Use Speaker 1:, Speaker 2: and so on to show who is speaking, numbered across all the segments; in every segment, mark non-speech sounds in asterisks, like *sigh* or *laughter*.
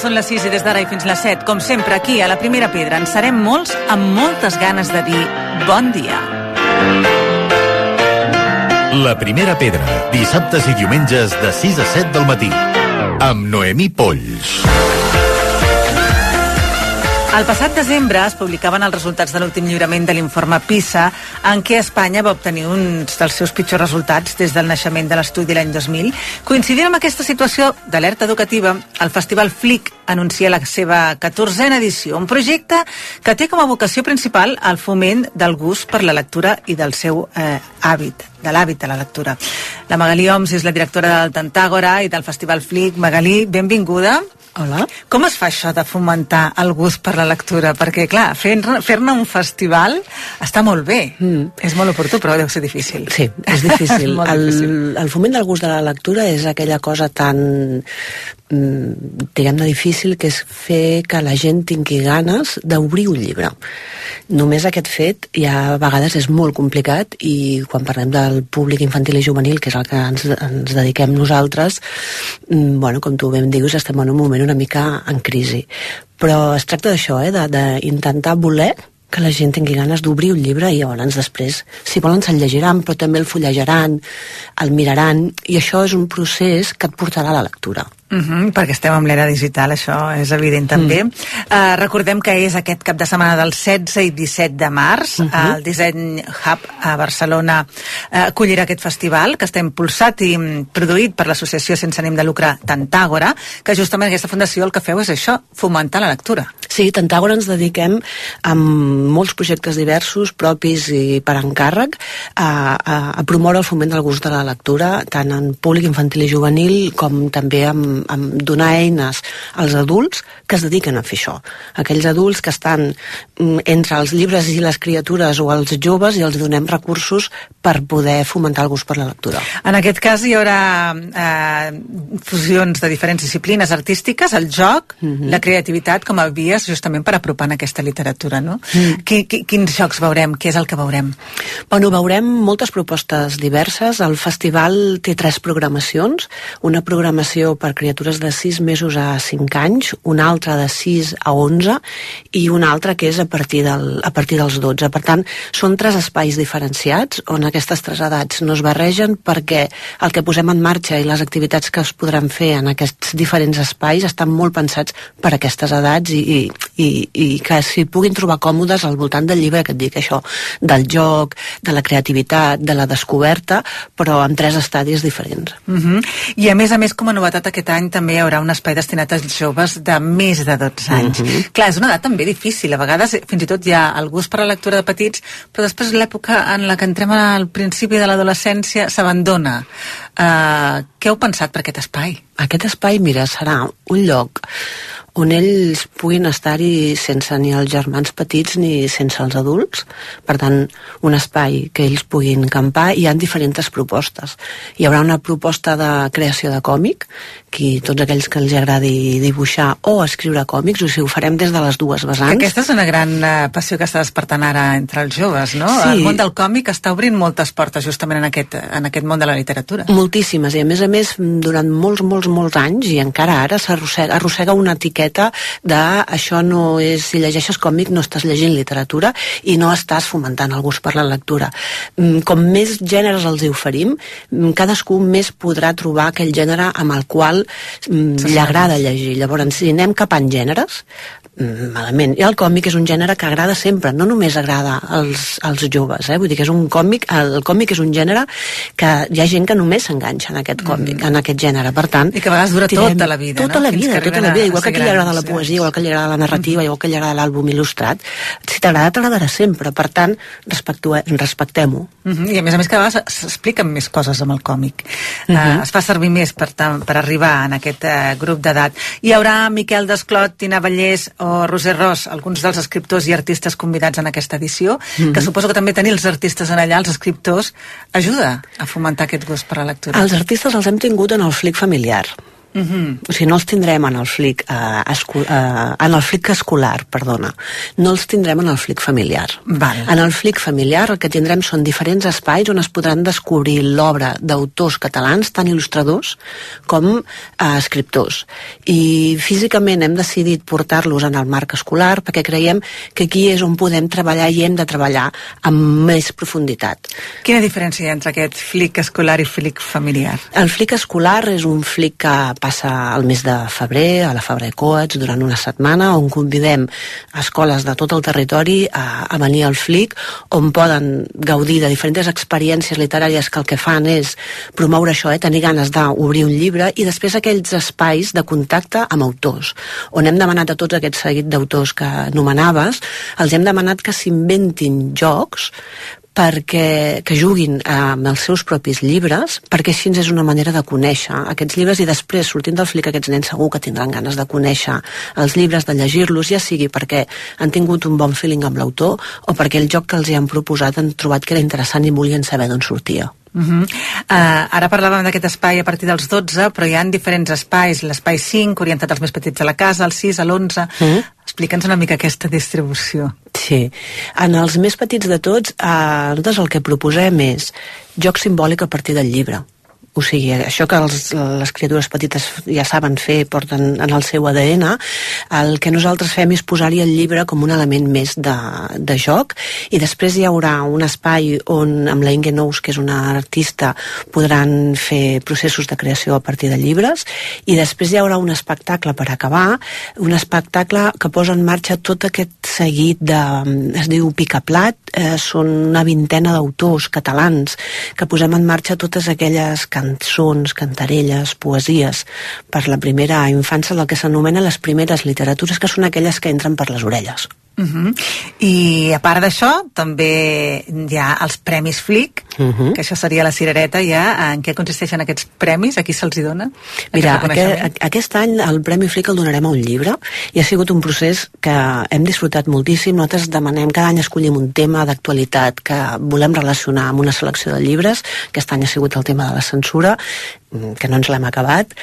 Speaker 1: són les 6 i des d'ara i fins les 7, com sempre, aquí a la Primera Pedra, en serem molts amb moltes ganes de dir bon dia.
Speaker 2: La Primera Pedra, dissabtes i diumenges de 6 a 7 del matí, amb Noemí Polls.
Speaker 1: El passat desembre es publicaven els resultats de l'últim lliurament de l'informe PISA, en què Espanya va obtenir uns dels seus pitjors resultats des del naixement de l'estudi l'any 2000. Coincidint amb aquesta situació d'alerta educativa, el Festival FLIC anuncia la seva 14a edició, un projecte que té com a vocació principal el foment del gust per la lectura i del seu eh, hàbit, de l'hàbit de la lectura. La Magalí Oms és la directora del Tantàgora i del Festival FLIC. Magalí, benvinguda.
Speaker 3: Hola.
Speaker 1: Com es fa això de fomentar el gust per la lectura? Perquè, clar, fer-ne fer un festival està molt bé. Mm. És molt oportú, però deu ser difícil.
Speaker 3: Sí, és difícil. *laughs*
Speaker 1: molt
Speaker 3: el,
Speaker 1: difícil.
Speaker 3: el foment del gust de la lectura és aquella cosa tan, mm, diguem-ne, difícil que és fer que la gent tingui ganes d'obrir un llibre. Només aquest fet ja a vegades és molt complicat i quan parlem del públic infantil i juvenil, que és el que ens, ens dediquem nosaltres, mm, bueno, com tu ben dius, estem en un moment una mica en crisi. Però es tracta d'això, eh, d'intentar voler que la gent tingui ganes d'obrir un llibre i llavors després, si volen, se'l llegiran, però també el fullejaran, el miraran, i això és un procés que et portarà a la lectura.
Speaker 1: Uh -huh, perquè estem en l'era digital, això és evident també. Mm. Uh, recordem que és aquest cap de setmana del 16 i 17 de març. Uh -huh. El Design Hub a Barcelona uh, acollirà aquest festival, que està impulsat i produït per l'associació sense ànim de lucre Tantàgora, que justament aquesta fundació el que feu és això, fomentar la lectura.
Speaker 3: Sí, Tantàgora ens dediquem amb molts projectes diversos, propis i per encàrrec, a, a, a promoure el foment del gust de la lectura, tant en públic infantil i juvenil, com també amb amb, donar eines als adults que es dediquen a fer això. Aquells adults que estan mm, entre els llibres i les criatures o els joves i els donem recursos per poder fomentar el gust per la lectura.
Speaker 1: En aquest cas hi haurà eh, fusions de diferents disciplines artístiques, el joc, mm -hmm. la creativitat com a vies justament per apropar en aquesta literatura, no? Mm. Qui, qui, quins jocs veurem? Què és el que veurem?
Speaker 3: Bueno, veurem moltes propostes diverses. El festival té tres programacions. Una programació per criatures de 6 mesos a 5 anys, una altra de 6 a 11 i una altra que és a partir, del, a partir dels 12. Per tant, són tres espais diferenciats on aquestes tres edats no es barregen perquè el que posem en marxa i les activitats que es podran fer en aquests diferents espais estan molt pensats per aquestes edats i, i, i, i que s'hi puguin trobar còmodes al voltant del llibre que et dic això, del joc, de la creativitat, de la descoberta, però amb tres estadis diferents.
Speaker 1: Uh -huh. I a més a més, com a novetat aquest any també hi haurà un espai destinat als joves de més de 12 anys. Uh -huh. Clar, és una edat també difícil, a vegades fins i tot hi ha el gust per la lectura de petits, però després l'època en la que entrem al principi de l'adolescència s'abandona. Uh, què heu pensat per aquest espai?
Speaker 3: Aquest espai, mira, serà un lloc on ells puguin estar-hi sense ni els germans petits ni sense els adults. Per tant, un espai que ells puguin campar hi ha diferents propostes. Hi haurà una proposta de creació de còmic, que tots aquells que els agradi dibuixar o escriure còmics, o sigui, ho farem des de les dues vessants.
Speaker 1: Que aquesta és una gran uh, passió que està despertant ara entre els joves, no?
Speaker 3: Sí.
Speaker 1: El món del còmic està obrint moltes portes justament en aquest, en aquest món de la literatura.
Speaker 3: Moltíssimes, i a més a més, durant molts, molts, molts anys, i encara ara s'arrossega arrossega una etiqueta de això no és, si llegeixes còmic no estàs llegint literatura i no estàs fomentant el gust per la lectura. Mm, Com més gèneres els hi oferim, mm, cadascú més podrà trobar aquell gènere amb el qual mm, li agrada llegir. Llavors, si anem cap en gèneres, malament. I el còmic és un gènere que agrada sempre, no només agrada als, als joves, eh? vull dir que és un còmic, el còmic és un gènere que hi ha gent que només s'enganxa en aquest còmic, en aquest gènere, per tant...
Speaker 1: I que a vegades dura tota la vida,
Speaker 3: Tota
Speaker 1: no?
Speaker 3: la vida, tota la vida, igual que a qui li agrada la poesia, igual que li agrada la narrativa, igual que li agrada l'àlbum il·lustrat. Si t'agrada, t'agradarà sempre, per tant, respectem-ho.
Speaker 1: Uh -huh. I a més a més cada vegada s'expliquen més coses amb el còmic.
Speaker 3: Mhm.
Speaker 1: -huh. uh, es fa servir més per, per arribar en aquest uh, grup d'edat. Hi haurà Miquel Desclot, Tina Vallès o Roser Ros, alguns dels escriptors i artistes convidats en aquesta edició,
Speaker 3: Mhm.
Speaker 1: -huh. que suposo que també tenir els artistes en allà, els escriptors, ajuda a fomentar aquest gust per la lectura.
Speaker 3: Els artistes els hem tingut en el flic familiar Uh -huh. O sigui, no els tindrem en el flic, eh, eh, en el flic escolar, perdona. No els tindrem en el flic familiar.
Speaker 1: Val.
Speaker 3: En el flic familiar el que tindrem són diferents espais on es podran descobrir l'obra d'autors catalans, tant il·lustradors com eh, escriptors. I físicament hem decidit portar-los en el marc escolar perquè creiem que aquí és on podem treballar i hem de treballar amb més profunditat.
Speaker 1: Quina diferència hi ha entre aquest flic escolar i flic familiar?
Speaker 3: El flic escolar és un flic que passa el mes de febrer a la Fabra de Coats durant una setmana on convidem escoles de tot el territori a, a venir al FLIC on poden gaudir de diferents experiències literàries que el que fan és promoure això, eh, tenir ganes d'obrir un llibre i després aquells espais de contacte amb autors. On hem demanat a tots aquests seguit d'autors que anomenaves els hem demanat que s'inventin jocs perquè que juguin amb els seus propis llibres, perquè així és una manera de conèixer aquests llibres i després, sortint del flic, aquests nens segur que tindran ganes de conèixer els llibres, de llegir-los, ja sigui perquè han tingut un bon feeling amb l'autor o perquè el joc que els hi han proposat han trobat que era interessant i volien saber d'on sortia.
Speaker 1: Uh -huh. uh, ara parlàvem d'aquest espai a partir dels 12, però hi han diferents espais. L'espai 5, orientat als més petits de la casa, el 6, l'11... Uh -huh. Explica'ns una mica aquesta distribució.
Speaker 3: Sí. En els més petits de tots, eh, nosaltres el que proposem és joc simbòlic a partir del llibre o sigui, això que els, les criatures petites ja saben fer, porten en el seu ADN, el que nosaltres fem és posar-hi el llibre com un element més de, de joc i després hi haurà un espai on amb la Inge Nous, que és una artista, podran fer processos de creació a partir de llibres i després hi haurà un espectacle per acabar, un espectacle que posa en marxa tot aquest seguit de... es diu Picaplat, eh, són una vintena d'autors catalans que posem en marxa totes aquelles cançons, cantarelles, poesies per la primera infància, el que s'anomena les primeres literatures, que són aquelles que entren per les orelles.
Speaker 1: Uh -huh. I a part d'això, també hi ha els Premis Flic, uh -huh. que això seria la cirereta ja. En què consisteixen aquests premis? A qui se'ls hi dona?
Speaker 3: Mira, aquest, aquest any el Premi Flic el donarem a un llibre i ha sigut un procés que hem disfrutat moltíssim. Nosaltres demanem, cada any escollim un tema d'actualitat que volem relacionar amb una selecció de llibres. Aquest any ha sigut el tema de la censura Mm, que no ens l'hem acabat,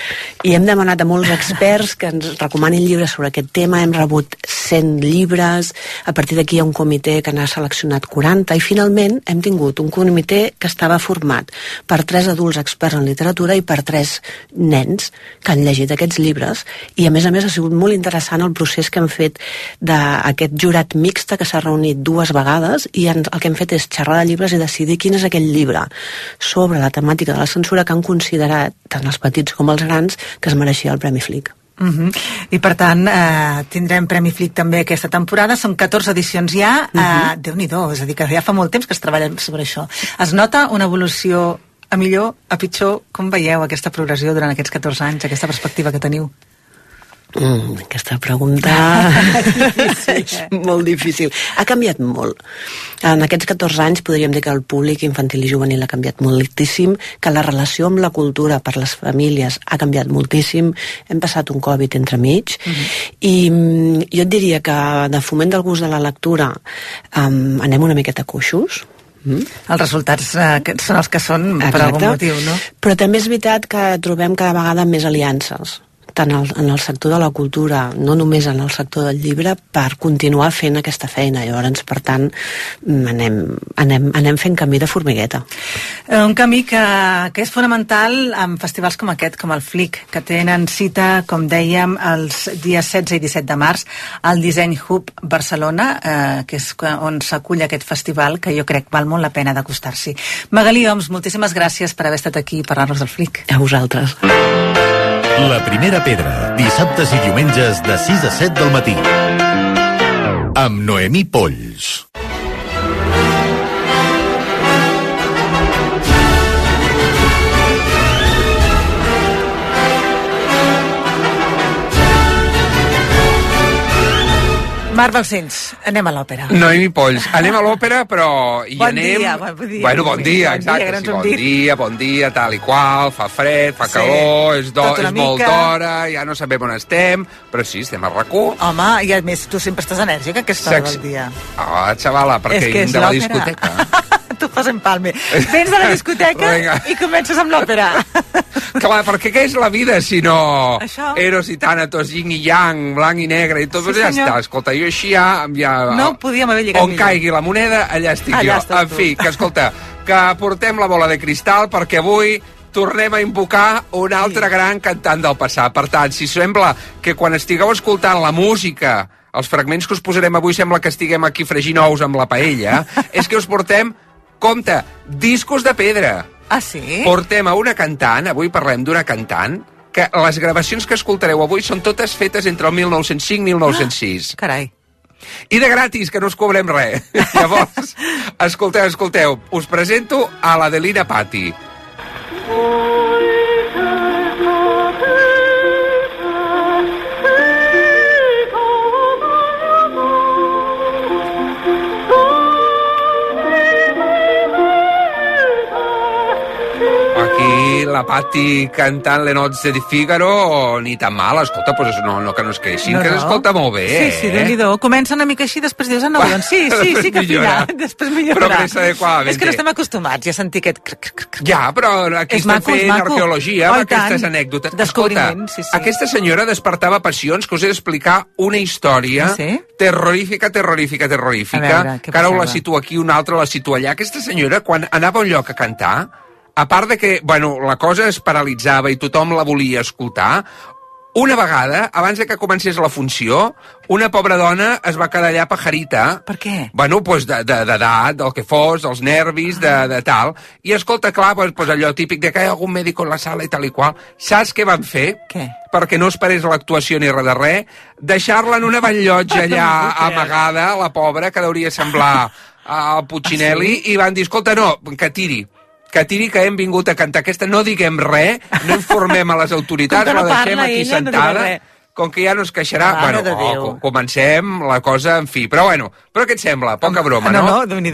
Speaker 3: i hem demanat a molts experts que ens recomanin llibres sobre aquest tema, hem rebut 100 llibres, a partir d'aquí hi ha un comitè que n'ha seleccionat 40, i finalment hem tingut un comitè que estava format per tres adults experts en literatura i per tres nens que han llegit aquests llibres, i a més a més ha sigut molt interessant el procés que hem fet d'aquest jurat mixta que s'ha reunit dues vegades, i el que hem fet és xerrar de llibres i decidir quin és aquell llibre sobre la temàtica de la censura que han considerat tant els petits com els grans, que es mereixia el Premi Flic.
Speaker 1: Uh mhm. -huh. I per tant, eh, tindrem Premi Flic també aquesta temporada, són 14 edicions ja, uh -huh. eh, déu nhi és a dir, que ja fa molt temps que es treballa sobre això. Es nota una evolució a millor, a pitjor, com veieu aquesta progressió durant aquests 14 anys, aquesta perspectiva que teniu?
Speaker 3: Mm, aquesta pregunta *laughs* és molt difícil. Ha canviat molt. En aquests 14 anys podríem dir que el públic infantil i juvenil ha canviat moltíssim, que la relació amb la cultura per les famílies ha canviat moltíssim. Hem passat un Covid entremig mm -hmm. i jo et diria que de foment del gust de la lectura um, anem una miqueta coixos,
Speaker 1: Mm. Els resultats eh, que són els que són Exacte. per algun motiu, no?
Speaker 3: Però també és veritat que trobem cada vegada més aliances tant el, en el sector de la cultura, no només en el sector del llibre, per continuar fent aquesta feina. Llavors, per tant, anem, anem, anem fent camí de formigueta.
Speaker 1: Eh, un camí que, que és fonamental en festivals com aquest, com el FLIC, que tenen cita, com dèiem, els dies 16 i 17 de març al Disseny Hub Barcelona, eh, que és on s'acull aquest festival, que jo crec val molt la pena d'acostar-s'hi. Magalí Oms, moltíssimes gràcies per haver estat aquí i parlar-nos del FLIC.
Speaker 3: A vosaltres.
Speaker 2: La primera pedra, dissabtes i diumenges de 6 a 7 del matí. Amb Noemí Polls.
Speaker 1: Marc Balcells, anem a l'òpera.
Speaker 4: Noemi Polls, anem a l'òpera, però hi
Speaker 1: bon
Speaker 4: anem...
Speaker 1: Dia, bon dia,
Speaker 4: bueno, bon dia,
Speaker 1: bon
Speaker 4: exacte.
Speaker 1: Dia,
Speaker 4: sí, bon dit. dia, bon dia, tal i qual, fa fred, fa sí, calor, és, do, és molt d'hora, ja no sabem on estem, però sí, estem a rac
Speaker 1: Home, i a més tu sempre estàs enèrgica aquesta hora del dia.
Speaker 4: Ah, xavala, perquè és de la discoteca. *laughs*
Speaker 1: tu fas empalme. Vens de la discoteca *laughs* i comences amb l'òpera. *laughs*
Speaker 4: Clar, perquè què és la vida si no
Speaker 1: Això.
Speaker 4: Eros i Tànatos, yin i yang, blanc i negre i tot,
Speaker 1: Sí,
Speaker 4: sí, ja
Speaker 1: senyor.
Speaker 4: està. Escolta, jo així ja... ja
Speaker 1: No podíem haver lligat
Speaker 4: On
Speaker 1: millor.
Speaker 4: caigui la moneda, allà estic
Speaker 1: Allà
Speaker 4: jo. En
Speaker 1: tu.
Speaker 4: fi, que escolta, que portem la bola de cristal perquè avui tornem a invocar un altre gran cantant del passat. Per tant, si sembla que quan estigueu escoltant la música, els fragments que us posarem avui sembla que estiguem aquí fregint ous amb la paella, *laughs* és que us portem, compte, discos de pedra.
Speaker 1: Ah, sí?
Speaker 4: Portem a una cantant, avui parlem d'una cantant, que les gravacions que escoltareu avui són totes fetes entre el 1905 i 1906.
Speaker 1: Carai.
Speaker 4: I de gratis, que no us cobrem res. *laughs* Llavors, escolteu, escolteu, us presento a l'Adelina Patti. Aquí la Patti cantant Le Nozze di Figaro, ni tan mal, escolta, pues no, no que no es queixin,
Speaker 1: No,
Speaker 4: que
Speaker 1: no.
Speaker 4: s'escolta molt bé,
Speaker 1: Sí, sí,
Speaker 4: eh?
Speaker 1: déu nhi Comença una mica així, després dius, ah, no, doncs sí, sí, sí que
Speaker 4: Millora.
Speaker 1: Després millora.
Speaker 4: Progressa adequadamente.
Speaker 1: És que no estem acostumats ja a sentir aquest... cric, cric, cric.
Speaker 4: Ja, però aquí
Speaker 1: És
Speaker 4: estem
Speaker 1: maco, és
Speaker 4: fent
Speaker 1: maco.
Speaker 4: arqueologia
Speaker 1: Oh,
Speaker 4: amb
Speaker 1: i tant.
Speaker 4: aquestes anècdotes. Escolta,
Speaker 1: sí, sí.
Speaker 4: aquesta senyora despertava passions que us he d'explicar una història
Speaker 1: Ah, sí?
Speaker 4: terrorífica, terrorífica, terrorífica,
Speaker 1: veure,
Speaker 4: que ara la situo aquí, una altra la situo allà. Aquesta senyora, quan anava a un lloc a cantar, a part de que, bueno, la cosa es paralitzava i tothom la volia escoltar, una vegada, abans de que comencés la funció, una pobra dona es va quedar allà pajarita.
Speaker 1: Per què?
Speaker 4: Bueno, pues de- de- d'edat, del que fos, dels nervis, de, de tal. I escolta, clar, pues, pues allò típic de que hi ha algun mèdic en la sala i tal i qual. Saps què van fer?
Speaker 1: Què?
Speaker 4: Perquè no esperés l'actuació ni res de res, deixar-la en una ballotja allà *laughs* amagada, la pobra, que deuria semblar *laughs* al Puccinelli,
Speaker 1: Ah,
Speaker 4: i van dir, escolta, no, que tiri que tiri que hem vingut a cantar aquesta, no diguem res, no informem a les autoritats,
Speaker 1: no
Speaker 4: la deixem aquí
Speaker 1: ella, no
Speaker 4: sentada,
Speaker 1: res.
Speaker 4: com que ja no es queixarà,
Speaker 1: Mare
Speaker 4: bueno, oh, comencem la cosa, en fi, però bueno, però què et sembla? Poca broma,
Speaker 1: no?
Speaker 4: no?
Speaker 1: No, déu nhi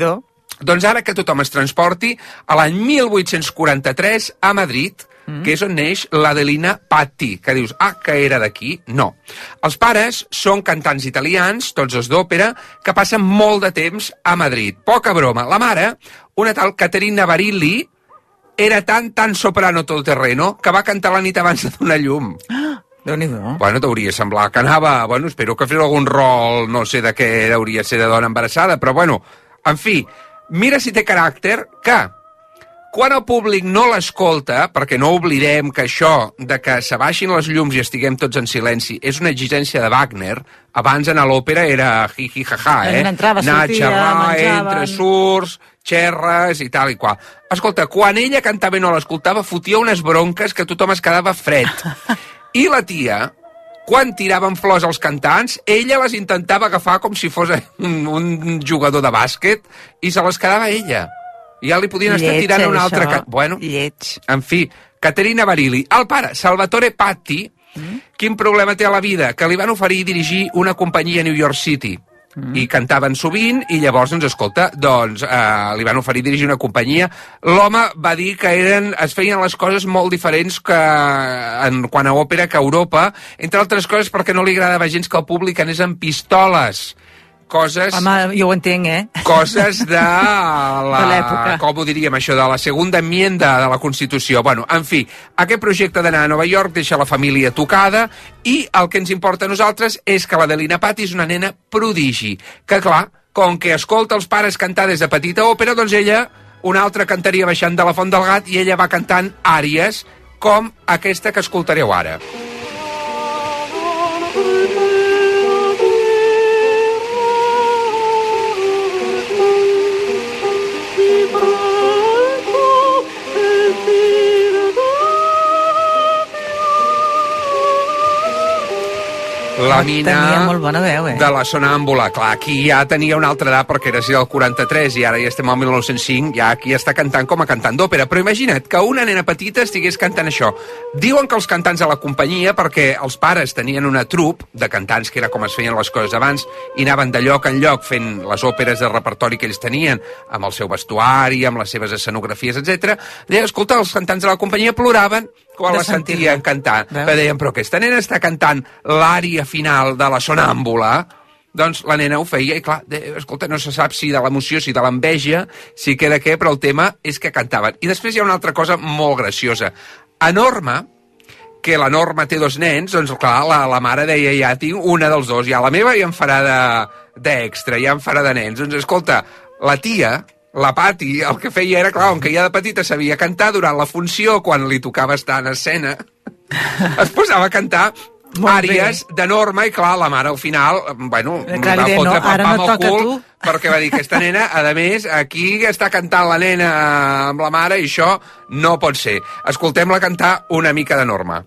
Speaker 4: Doncs ara que tothom es transporti, a l'any 1843, a Madrid, mm. que és on neix l'Adelina Patti, que dius, ah, que era d'aquí? No. Els pares són cantants italians, tots dos d'òpera, que passen molt de temps a Madrid. Poca broma. La mare, una tal Caterina Barilli, era tan, tan soprano tot terreno que va cantar la nit abans de donar llum. *gasps*
Speaker 1: déu nhi
Speaker 4: Bueno, t'hauria semblar que anava... Bueno, espero que fes algun rol, no sé de què hauria ser de dona embarassada, però bueno, en fi, mira si té caràcter que quan el públic no l'escolta, perquè no oblidem que això de que s'abaixin les llums i estiguem tots en silenci és una exigència de Wagner, abans a l'òpera era hi-hi ha-ha,
Speaker 1: La
Speaker 4: eh?
Speaker 1: gent entrava,
Speaker 4: Anar a
Speaker 1: sortia,
Speaker 4: xerrar,
Speaker 1: menjaven.
Speaker 4: entre surts, xerres i tal i qual. Escolta, quan ella cantava i no l'escoltava, fotia unes bronques que tothom es quedava fred. *laughs* I la tia, quan tiraven flors als cantants, ella les intentava agafar com si fos un, un jugador de bàsquet i se les quedava ella. I ja li podien estar
Speaker 1: Lleig,
Speaker 4: tirant
Speaker 1: eh,
Speaker 4: una altra...
Speaker 1: això.
Speaker 4: Ca... Bueno,
Speaker 1: Lleig.
Speaker 4: en fi, Caterina Barilli. El pare, Salvatore Patti, mm. quin problema té a la vida? Que li van oferir dirigir una companyia a New York City. Mm. i cantaven sovint i llavors, doncs, escolta, doncs eh, li van oferir dirigir una companyia. L'home va dir que eren, es feien les coses molt diferents que en quant a òpera que a Europa, entre altres coses perquè no li agradava gens que el públic anés amb pistoles coses
Speaker 1: Home, jo ho entenc, eh?
Speaker 4: coses de *laughs* la...
Speaker 1: De l'època.
Speaker 4: Com ho diríem, això, de la segunda enmienda de la Constitució. Bueno, en fi, aquest projecte d'anar a Nova York deixa la família tocada i el que ens importa a nosaltres és que l'Adelina Patti és una nena prodigi, que clar, com que escolta els pares cantar des de petita òpera, doncs ella una altra cantaria baixant de la Font del Gat i ella va cantant àries com aquesta que escoltareu ara. La mina
Speaker 1: Tenia molt bona veu, eh?
Speaker 4: de la sonàmbula. Clar, aquí ja tenia una altra edat perquè era del 43 i ara ja estem al 1905, ja aquí està cantant com a cantant d'òpera. Però imagina't que una nena petita estigués cantant això. Diuen que els cantants de la companyia, perquè els pares tenien una trup de cantants, que era com es feien les coses abans, i anaven de lloc en lloc fent les òperes de repertori que ells tenien, amb el seu vestuari, amb les seves escenografies, etc. Deia, escolta, els cantants de la companyia ploraven quan
Speaker 1: De
Speaker 4: la sentien cantar.
Speaker 1: Veus?
Speaker 4: Però deien, però aquesta nena està cantant l'ària final de la sonàmbula, doncs la nena ho feia i clar, de, escolta, no se sap si de l'emoció, si de l'enveja, si queda què, però el tema és que cantaven. I després hi ha una altra cosa molt graciosa. A Norma, que la Norma té dos nens, doncs clar, la, la mare deia ja tinc una dels dos, ja la meva ja em farà d'extra, ja em farà de nens. Doncs escolta, la tia, la Pati, el que feia era, clar, que ja de petita sabia cantar durant la funció, quan li tocava estar en escena, es posava a cantar
Speaker 1: Molt
Speaker 4: àries de norma i clar, la mare al final bueno,
Speaker 1: Eh, clar,
Speaker 4: va
Speaker 1: deia,
Speaker 4: fotre
Speaker 1: no, ara
Speaker 4: pam
Speaker 1: no
Speaker 4: al cul
Speaker 1: tu.
Speaker 4: perquè va dir que aquesta nena, a més, aquí està cantant la nena amb la mare i això no pot ser. Escoltem-la cantar una mica de norma.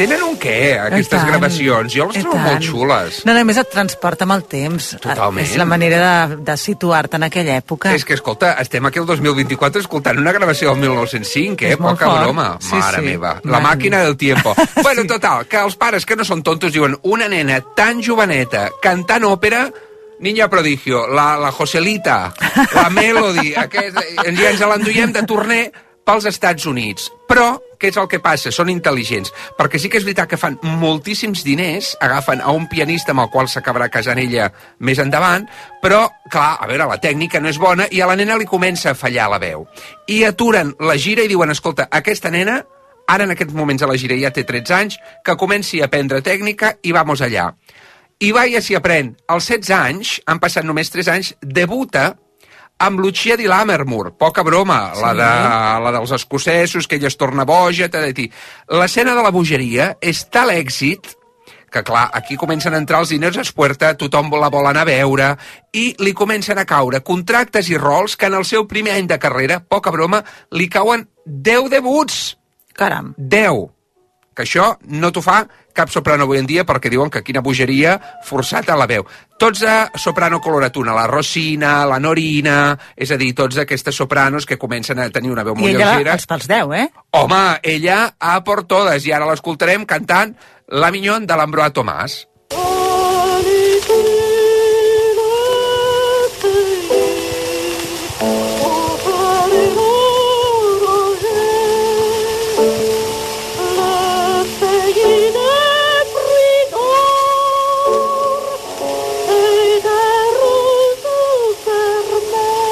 Speaker 4: Tenen un què, aquestes gravacions? Jo les trobo molt xules.
Speaker 1: No, no, a més et transporta amb el temps.
Speaker 4: Totalment.
Speaker 1: És la manera de, de situar-te en aquella època.
Speaker 4: És que, escolta, estem aquí el 2024 escoltant una gravació del 1905, eh?
Speaker 1: És
Speaker 4: Poca
Speaker 1: fort.
Speaker 4: broma.
Speaker 1: Sí,
Speaker 4: Mare
Speaker 1: sí.
Speaker 4: meva. La
Speaker 1: Mare
Speaker 4: màquina del tiempo. *laughs* bueno,
Speaker 1: Sí.
Speaker 4: total, que els pares que no són tontos diuen una nena tan joveneta cantant òpera Niña prodigio, la, la Joselita, la Melody, *laughs* aquest, i ens l'enduiem de torner pels Estats Units. Però, què és el que passa? Són intel·ligents. Perquè sí que és veritat que fan moltíssims diners, agafen a un pianista amb el qual s'acabarà casant ella més endavant, però, clar, a veure, la tècnica no és bona i a la nena li comença a fallar la veu. I aturen la gira i diuen, escolta, aquesta nena, ara en aquests moments a la gira ja té 13 anys, que comenci a aprendre tècnica i vamos allà. I va i s'hi aprèn. Als 16 anys, han passat només 3 anys, debuta amb Lucia di Lammermoor, poca broma, sí. la, de, la dels escocesos, que ella es torna boja, t'ha de dir. L'escena de la bogeria és tal èxit que clar, aquí comencen a entrar els diners a Espuerta, tothom la vol anar a veure, i li comencen a caure contractes i rols que en el seu primer any de carrera, poca broma, li cauen 10 debuts.
Speaker 1: Caram.
Speaker 4: 10. Que això no t'ho fa cap soprano avui en dia perquè diuen que quina bogeria forçat a la veu. Tots a soprano coloratuna, la Rosina, la Norina, és a dir, tots aquestes sopranos que comencen a tenir una veu
Speaker 1: I
Speaker 4: molt
Speaker 1: ella
Speaker 4: lleugera.
Speaker 1: els pels 10, eh?
Speaker 4: Home, ella a por todes, i ara l'escoltarem cantant La Minyón de l'Ambroa Tomàs.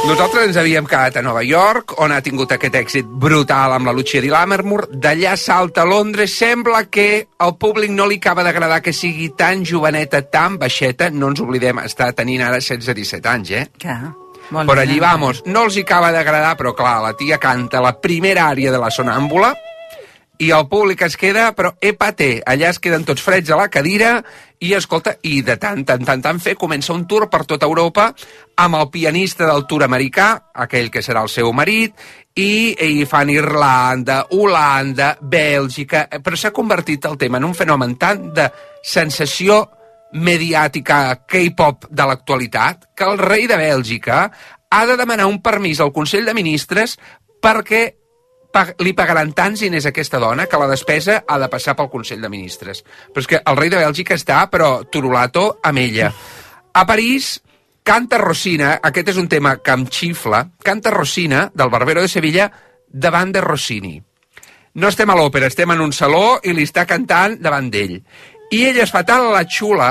Speaker 4: Nosaltres ens havíem quedat a Nova York, on ha tingut aquest èxit brutal amb la Lucia di Lammermoor. D'allà salta a Londres. Sembla que al públic no li acaba d'agradar que sigui tan joveneta, tan baixeta. No ens oblidem, està tenint ara 16-17 anys, eh?
Speaker 1: Clar. Molt
Speaker 4: Per
Speaker 1: bé.
Speaker 4: allí vamos. No els hi acaba d'agradar, però clar, la tia canta la primera àrea de la sonàmbula i el públic es queda, però epate, allà es queden tots freds a la cadira i escolta, i de tant, tant, tant, tant fer, comença un tour per tota Europa amb el pianista del tour americà, aquell que serà el seu marit, i, i fan Irlanda, Holanda, Bèlgica, però s'ha convertit el tema en un fenomen tant de sensació mediàtica K-pop de l'actualitat que el rei de Bèlgica ha de demanar un permís al Consell de Ministres perquè li pagaran tants diners a aquesta dona que la despesa ha de passar pel Consell de Ministres. Però és que el rei de Bèlgica està, però turulato amb ella. A París canta Rosina, aquest és un tema que em xifla, canta Rosina, del Barbero de Sevilla, davant de Rossini. No estem a l'òpera, estem en un saló i li està cantant davant d'ell. I ella es fa tant la xula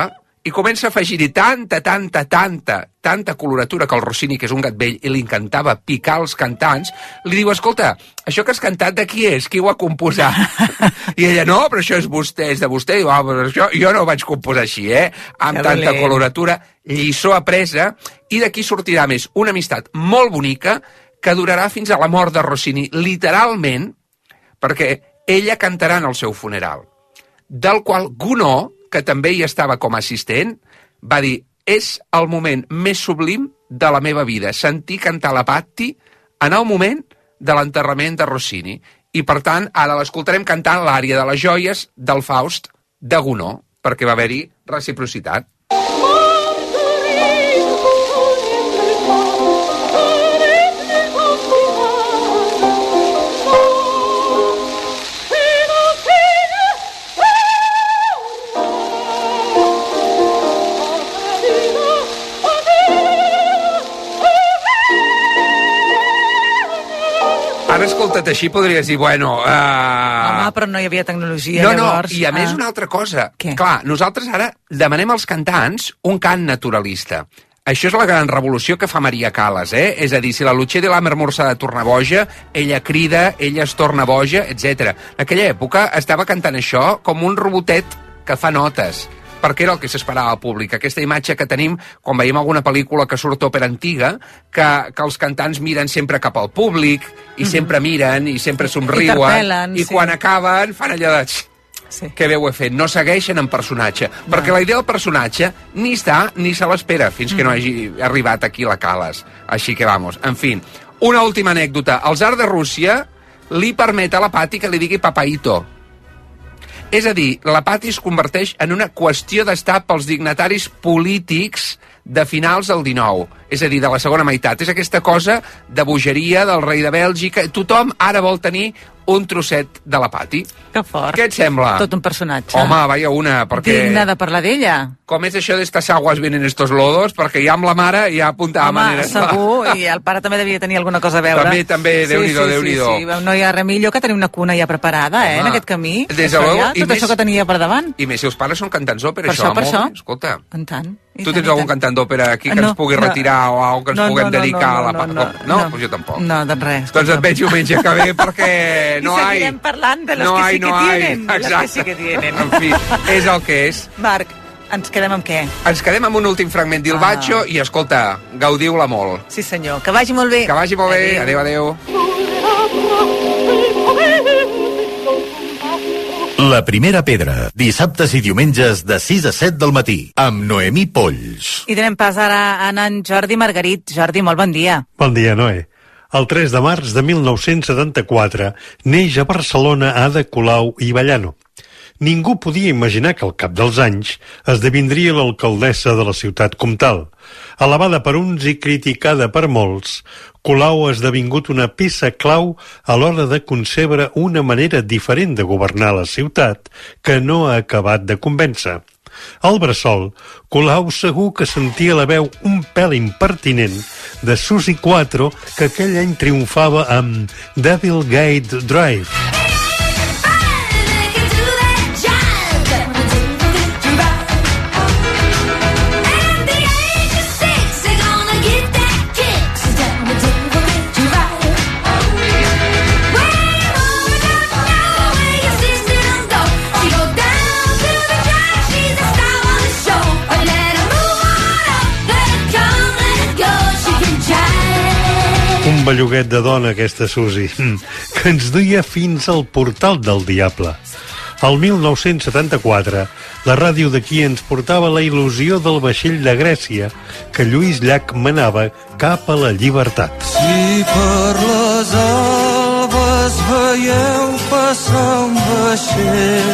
Speaker 4: i comença a afegir-hi tanta, tanta, tanta, tanta coloratura que el Rossini, que és un gat vell, i li encantava picar els cantants, li diu, escolta, això que has cantat de qui és? Qui ho ha composat? *laughs* I ella, no, però això és vostè, és de vostè. I diu, ah, però això, jo no ho vaig composar així, eh? Amb
Speaker 1: Que
Speaker 4: tanta
Speaker 1: dolent.
Speaker 4: coloratura, lliçó apresa, i d'aquí sortirà més una amistat molt bonica que durarà fins a la mort de Rossini, literalment, perquè ella cantarà en el seu funeral del qual Gounod, que també hi estava com a assistent, va dir és el moment més sublim de la meva vida, sentir cantar la Patti en el moment de l'enterrament de Rossini. I, per tant, ara l'escoltarem cantant l'àrea de les joies del Faust de Gounod, perquè va haver-hi reciprocitat. Ara, escolta't així, podries dir, bueno... Uh...
Speaker 1: Home, però no hi havia tecnologia,
Speaker 4: no, no,
Speaker 1: llavors...
Speaker 4: i a més
Speaker 1: ah.
Speaker 4: una altra cosa.
Speaker 1: Què?
Speaker 4: Clar, nosaltres ara demanem als cantants un cant naturalista. Això és la gran revolució que fa Maria Calas, eh? És a dir, si la Lutxer de l'Amer s'ha de tornar boja, ella crida, ella es torna boja, etc. En aquella època estava cantant això com un robotet que fa notes perquè era el que s'esperava al públic. Aquesta imatge que tenim quan veiem alguna pel·lícula que surt òpera antiga, que, que els cantants miren sempre cap al públic, i sempre miren, i sempre somriuen, i
Speaker 1: sí.
Speaker 4: quan acaben fan allò de... "Xt,
Speaker 1: Sí.
Speaker 4: que ho he fet, no segueixen en personatge, perquè la idea del personatge ni està ni se l'espera fins que no hagi arribat aquí la Cales. Així que vamos, en fi. Una última anècdota. El zar de Rússia li permet a la Pati que li digui papaito. És a dir, la Pati es converteix en una qüestió d'estar pels dignataris polítics de finals del 19, és a dir, de la segona meitat. És aquesta cosa de bogeria del rei de Bèlgica. Tothom ara vol tenir un trosset de la Pati.
Speaker 1: Que fort.
Speaker 4: Què et sembla?
Speaker 1: Tot un personatge.
Speaker 4: Home, vaya una, perquè...
Speaker 1: Digne de parlar d'ella.
Speaker 4: Com és això d'estas aguas vienen estos lodos? Perquè ja amb la mare ja apuntava
Speaker 1: Home,
Speaker 4: maneres.
Speaker 1: segur, i el pare també devia tenir alguna cosa a veure.
Speaker 4: També, també, Déu-n'hi-do,
Speaker 1: sí,
Speaker 4: Déu-n'hi-do.
Speaker 1: Sí, sí, no hi ha res millor que tenir una cuna ja preparada, eh, en
Speaker 4: Home,
Speaker 1: aquest camí.
Speaker 4: des de
Speaker 1: ja,
Speaker 4: i
Speaker 1: tot
Speaker 4: més-
Speaker 1: això que tenia per davant.
Speaker 4: I més si els pares són cantants d'òpera,
Speaker 1: Per això, per això.
Speaker 4: bé, Escolta,
Speaker 1: En tant. i
Speaker 4: tu tens
Speaker 1: i
Speaker 4: algun
Speaker 1: tant.
Speaker 4: cantant d'òpera aquí que
Speaker 1: No,
Speaker 4: ens pugui
Speaker 1: no.
Speaker 4: retirar o algo que ens
Speaker 1: No,
Speaker 4: puguem
Speaker 1: no, no,
Speaker 4: dedicar
Speaker 1: no,
Speaker 4: a la...
Speaker 1: no, no,
Speaker 4: no,
Speaker 1: no.
Speaker 4: Doncs jo tampoc.
Speaker 1: No, doncs res.
Speaker 4: Doncs et veig diumenge que ve *laughs* perquè no
Speaker 1: I
Speaker 4: hay...
Speaker 1: seguirem parlant de los
Speaker 4: no
Speaker 1: que
Speaker 4: hay,
Speaker 1: sí que
Speaker 4: no hay.
Speaker 1: tienen, de los que
Speaker 4: Exacte.
Speaker 1: sí que tienen.
Speaker 4: En fi, és el que és.
Speaker 1: Marc, ens quedem amb què?
Speaker 4: Ens quedem amb un últim fragment d'Il
Speaker 1: Ah.
Speaker 4: Bacho i, escolta, gaudiu-la molt.
Speaker 1: Sí, senyor. Que vagi molt bé.
Speaker 4: Que vagi molt bé. Adéu, adéu.
Speaker 2: La primera pedra, dissabtes i diumenges de 6 a 7 del matí, amb Noemí Polls.
Speaker 1: I donem pas ara a en Jordi Margarit. Jordi, molt bon dia.
Speaker 5: Bon dia, Noé. El 3 de març de 1974 neix a Barcelona Ada Colau i Ballano. Ningú podia imaginar que al cap dels anys esdevindria l'alcaldessa de la ciutat comtal. Alabada per uns i criticada per molts, Colau ha esdevingut una peça clau a l'hora de concebre una manera diferent de governar la ciutat que no ha acabat de convèncer. Al bressol, Colau segur que sentia la veu un pèl impertinent de Susi 4 que aquell any triomfava amb Devil Gate Drive. Belluguet de dona, aquesta Susi, que ens duia fins al portal del diable. El 1974, la ràdio d'aquí ens portava la il·lusió del vaixell de Grècia que Lluís Llach manava cap a la llibertat.
Speaker 6: Si per les albes veieu passar un vaixell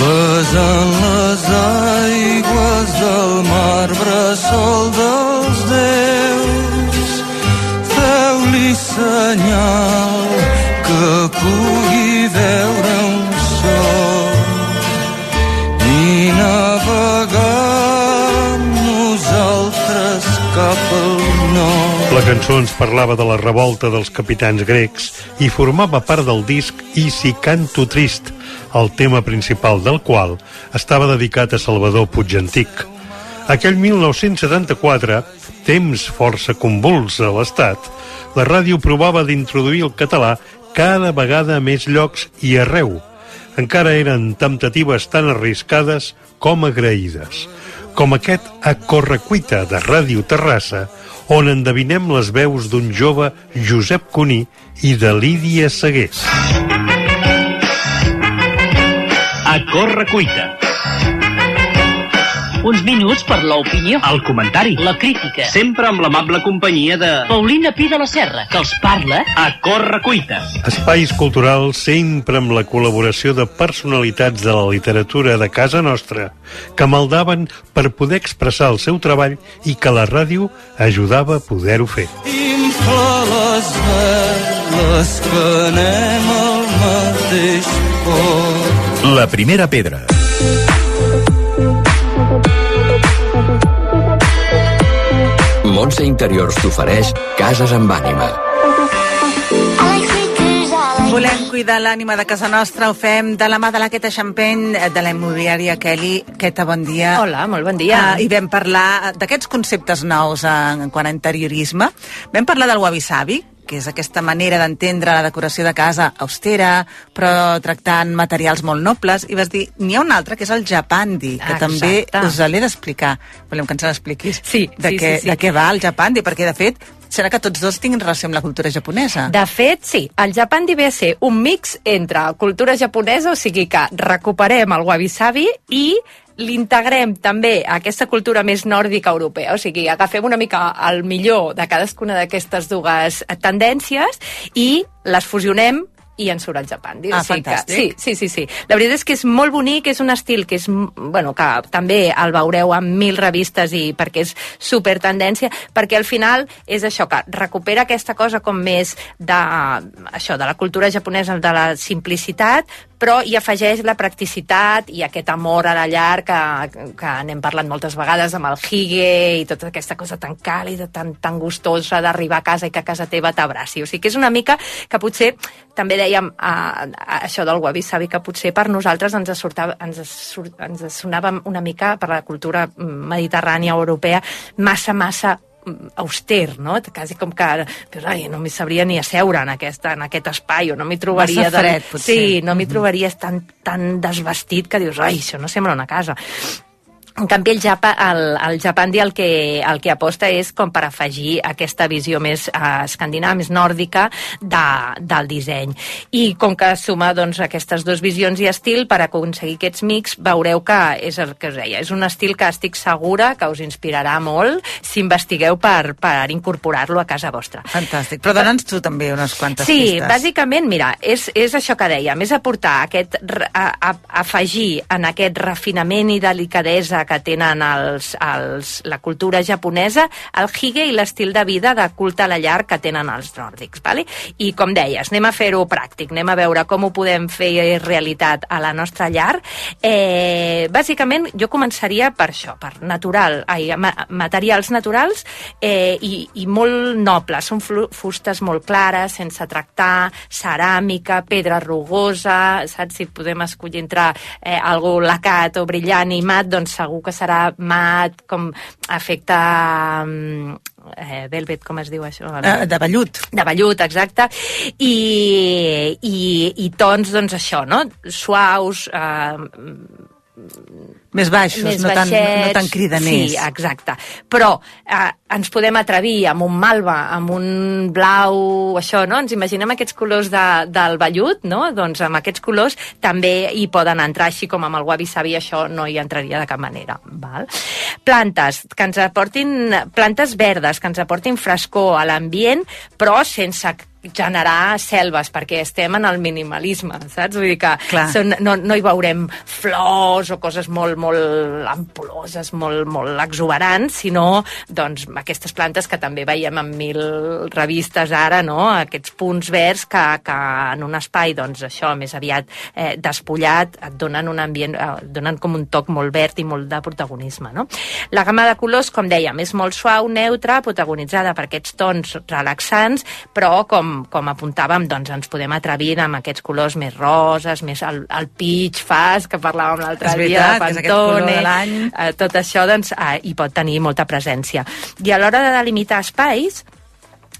Speaker 6: besant les aigües del mar bressol dels déus feu-li senyal que pugui veure un sol i navegar nosaltres cap al nord.
Speaker 5: La cançó ens parlava de la revolta dels capitans grecs i formava part del disc I si canto trist, el tema principal del qual estava dedicat a Salvador Puigantic. Aquell 1974, temps força convuls a l'Estat, la ràdio provava d'introduir el català cada vegada a més llocs i arreu. Encara eren temptatives tan arriscades com agraïdes, com aquest a Correcuita de Ràdio Terrassa, on endevinem les veus d'un jove Josep Cuní i de Lídia Segués.
Speaker 7: A corre cuita.
Speaker 8: Uns minuts per l'opinió,
Speaker 7: El comentari.
Speaker 8: la crítica.
Speaker 7: Sempre amb l'amable companyia de...
Speaker 8: Paulina Pi de la Serra, que els parla
Speaker 7: A corre cuita.
Speaker 5: Espais culturals sempre amb la col·laboració de personalitats de la literatura de casa nostra, que maldaven per poder expressar el seu treball i que la ràdio ajudava a poder-ho fer.
Speaker 6: Infla les veles que anem al mateix port.
Speaker 2: La primera pedra.
Speaker 9: Montse Interiors t'ofereix Cases amb ànima.
Speaker 1: Volem cuidar l'ànima de casa nostra, ho fem de la mà de la Queta Champagne, de la immobiliària Kelly. Queta, bon dia.
Speaker 9: Hola, molt bon dia.
Speaker 1: Uh, I vam parlar d'aquests conceptes nous en, en quant a interiorisme. Vam parlar del wabi-sabi, que és aquesta manera d'entendre la decoració de casa austera, però tractant materials molt nobles, i vas dir, n'hi ha un altre, que és el japandi, que
Speaker 9: Exacte.
Speaker 1: també us l'he d'explicar. Volem que ens l'expliquis.
Speaker 9: Sí,
Speaker 1: de,
Speaker 9: sí,
Speaker 1: què,
Speaker 9: sí, sí.
Speaker 1: de què va el japandi, perquè, de fet, serà que tots dos tinguin relació amb la cultura japonesa.
Speaker 9: De fet, sí, el japandi ve a ser un mix entre cultura japonesa, o sigui que recuperem el wabi-sabi i l'integrem també a aquesta cultura més nòrdica europea, o sigui, agafem una mica el millor de cadascuna d'aquestes dues tendències i les fusionem i en surt el japandi.
Speaker 1: Ah,
Speaker 9: o sigui que, sí, sí, sí, sí. La veritat és que és molt bonic, és un estil que és, bueno, que també el veureu en mil revistes i perquè és super tendència, perquè al final és això, que recupera aquesta cosa com més de, això, de la cultura japonesa, de la simplicitat, però hi afegeix la practicitat i aquest amor a la llar que, que n'hem parlat moltes vegades amb el hige i tota aquesta cosa tan càlida, tan, tan gustosa d'arribar a casa i que a casa teva t'abraci. O sigui que és una mica que potser, també dèiem a, a, això del wabi-sabi, que potser per nosaltres ens, sortava, ens, sur, ens sonava una mica per la cultura mediterrània europea massa, massa auster, no? Quasi com que dius, ai, no m'hi sabria ni asseure en, aquesta, en aquest espai, o no m'hi trobaria...
Speaker 1: Massa fred, potser.
Speaker 9: Sí, no m'hi trobaries tan, tan desvestit que dius, ai, això no sembla una casa. En canvi, el, Japa, el, el Japandi el que, el que aposta és com per afegir aquesta visió més eh, escandinava, més nòrdica de, del disseny. I com que suma doncs, aquestes dues visions i estil, per aconseguir aquests mix, veureu que és el que us deia, és un estil que estic segura que us inspirarà molt si investigueu per, per incorporar-lo a casa vostra.
Speaker 1: Fantàstic. Però dona'ns tu també unes quantes
Speaker 9: Sí,
Speaker 1: pistes.
Speaker 9: bàsicament, mira, és, és això que dèiem, és aportar aquest, a, a, afegir en aquest refinament i delicadesa que tenen els, els, la cultura japonesa el hige i l'estil de vida de culte a la llar que tenen els nòrdics. Vale? I com deies, anem a fer-ho pràctic, anem a veure com ho podem fer realitat a la nostra llar. Eh, bàsicament, jo començaria per això, per natural, ai, ma, materials naturals eh, i, i molt nobles. Són fustes molt clares, sense tractar, ceràmica, pedra rugosa, saps? Si podem escollir entre eh, algú lacat o brillant i mat, doncs segur que serà mat, com efecte mm, eh, velvet, com es diu això?
Speaker 1: Eh, de vellut.
Speaker 9: de vellut, exacte, i, i, i tons, doncs això, no? Suaus, eh,
Speaker 1: Més baixos,
Speaker 9: més
Speaker 1: no, tan, no tan cridaners.
Speaker 9: Sí, exacte. Però eh, ens podem atrevir amb un malva, amb un blau, això, no? Ens imaginem aquests colors de, del vellut, no? Doncs amb aquests colors també hi poden entrar, així com amb el wabi-sabi això no hi entraria de cap manera. Val? Plantes, que ens aportin, plantes verdes, que ens aportin frescor a l'ambient, però sense generar selves, perquè estem en el minimalisme, saps? Vull dir que
Speaker 1: Clar.
Speaker 9: són, no, no hi veurem flors o coses molt, molt ampuloses, molt, molt exuberants, sinó doncs, aquestes plantes que també veiem en mil revistes ara, no? aquests punts verds que, que en un espai, doncs això, més aviat eh, despullat, et donen un ambient, eh, donen com un toc molt verd i molt de protagonisme. No? La gamma de colors, com dèiem, és molt suau, neutra, protagonitzada per aquests tons relaxants, però com, com apuntàvem, doncs ens podem atrevir amb aquests colors més roses, més el, el peach fast, que parlàvem l'altre dia,
Speaker 1: aquest color de
Speaker 9: eh, tot això doncs, eh, hi pot tenir molta presència. I a l'hora de delimitar espais,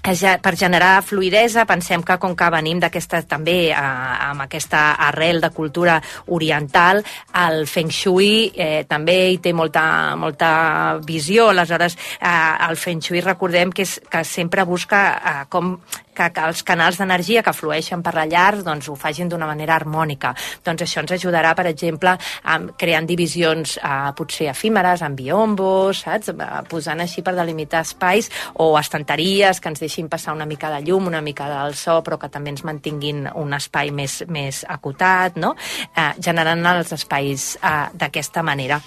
Speaker 9: eh, ja- per generar fluidesa, pensem que com que venim d'aquesta també eh, amb aquesta arrel de cultura oriental, el Feng Shui eh, també hi té molta, molta visió, aleshores eh, el Feng Shui recordem que, és, que sempre busca eh, com que, que els canals d'energia que flueixen per la llar doncs, ho facin d'una manera harmònica. Doncs això ens ajudarà, per exemple, amb, creant divisions eh, potser efímeres, amb biombos, saps? Eh, posant així per delimitar espais o estanteries que ens deixin passar una mica de llum, una mica del so, però que també ens mantinguin un espai més, més acotat, no? eh, generant els espais eh, d'aquesta manera.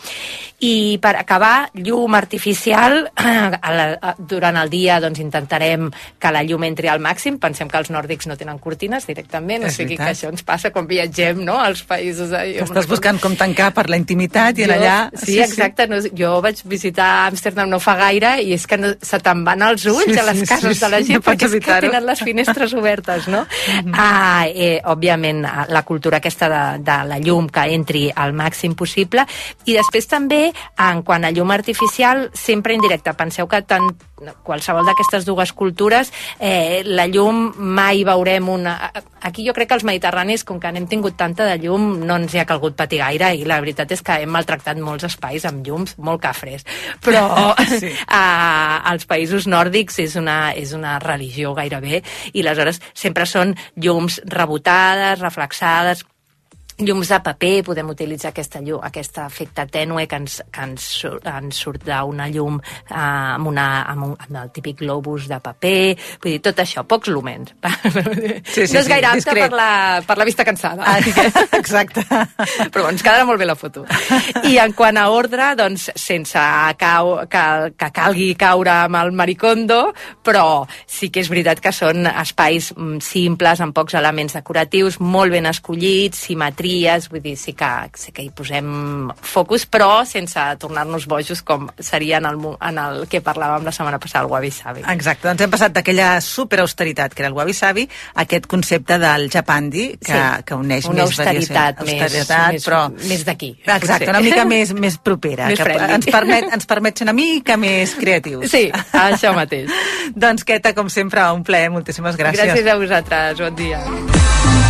Speaker 9: I per acabar, llum artificial, a a, durant el dia doncs, intentarem que la llum entri al màxim. Pensem que els nòrdics no tenen cortines directament, o
Speaker 1: És
Speaker 9: sigui
Speaker 1: veritat.
Speaker 9: que això ens passa quan viatgem no? als països. Eh?
Speaker 1: Estàs buscant com tancar per la intimitat i
Speaker 9: Jo-
Speaker 1: allà...
Speaker 9: Sí, exacte. No, jo vaig visitar Amsterdam no fa gaire i és que no, se te'n van els ulls
Speaker 1: Sí,
Speaker 9: a les
Speaker 1: sí,
Speaker 9: cases
Speaker 1: sí,
Speaker 9: de la vagi,
Speaker 1: No
Speaker 9: perquè és que tenen les finestres obertes, no? ah, eh, òbviament, ah, la cultura aquesta de, de la llum que entri al màxim possible, i després també, en quant a llum artificial, sempre indirecta. Penseu que tant qualsevol d'aquestes dues cultures, eh, la llum mai veurem una... Aquí jo crec que els mediterranis, com que n'hem tingut tanta de llum, no ens hi ha calgut patir gaire i la veritat és que hem maltractat molts espais amb llums molt cafres. Però *laughs* sí. *laughs* a, als països nòrdics és una, és una religió gairebé i aleshores sempre són llums rebotades, reflexades, llums de paper, podem utilitzar aquesta llum, aquest efecte tènue que ens, que ens, ens surt d'una llum eh, amb, una, amb, un, amb el típic globus de paper, vull dir, tot això, pocs lúmens. *laughs*
Speaker 1: Sí, sí,
Speaker 9: no és
Speaker 1: sí,
Speaker 9: gaire apte
Speaker 1: discret.
Speaker 9: per la, per la vista cansada.
Speaker 1: Ah, *laughs* Exacte.
Speaker 9: Però ens quedarà molt bé la foto. I en quant a ordre, doncs, sense cau, que, que calgui caure amb el maricondo, però sí que és veritat que són espais mm, simples, amb pocs elements decoratius, molt ben escollits, simetries, vull dir, sí que, sí que hi posem focus, però sense tornar-nos bojos com seria en el, en el que parlàvem la setmana passada, el Wabi Sabi.
Speaker 1: Exacte, doncs hem passat d'aquella superausteritat que era el Wabi Sabi a aquest concepte del Japandi que,
Speaker 9: Sí.
Speaker 1: que uneix
Speaker 9: Una
Speaker 1: més
Speaker 9: austeritat, més,
Speaker 1: austeritat
Speaker 9: més,
Speaker 1: però...
Speaker 9: més d'aquí.
Speaker 1: Exacte,
Speaker 9: potser.
Speaker 1: una mica més, més propera,
Speaker 9: Més
Speaker 1: que
Speaker 9: friendly.
Speaker 1: ens permet, ens permet ser una mica més creatius.
Speaker 9: Sí, això mateix. *laughs*
Speaker 1: doncs, Queta, com sempre, un plaer, moltíssimes gràcies.
Speaker 9: Gràcies a vosaltres, bon dia.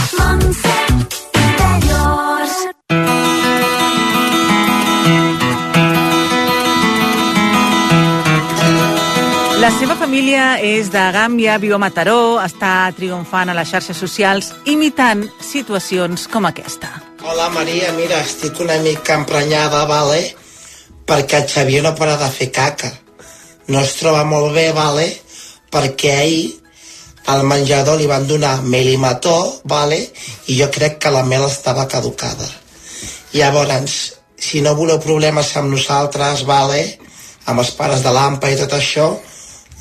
Speaker 1: La seva família és de Gàmbia, viu a Mataró, està triomfant a les xarxes socials imitant situacions com aquesta.
Speaker 10: Hola Maria, mira, estic una mica emprenyada, vale? Perquè el Xavier no para de fer caca. No es troba molt bé, vale? Perquè ahir al menjador li van donar melimató, vale? I jo crec que la mel estava caducada. Llavors, si no voleu problemes amb nosaltres, vale? Amb els pares de l'AMPA i tot això,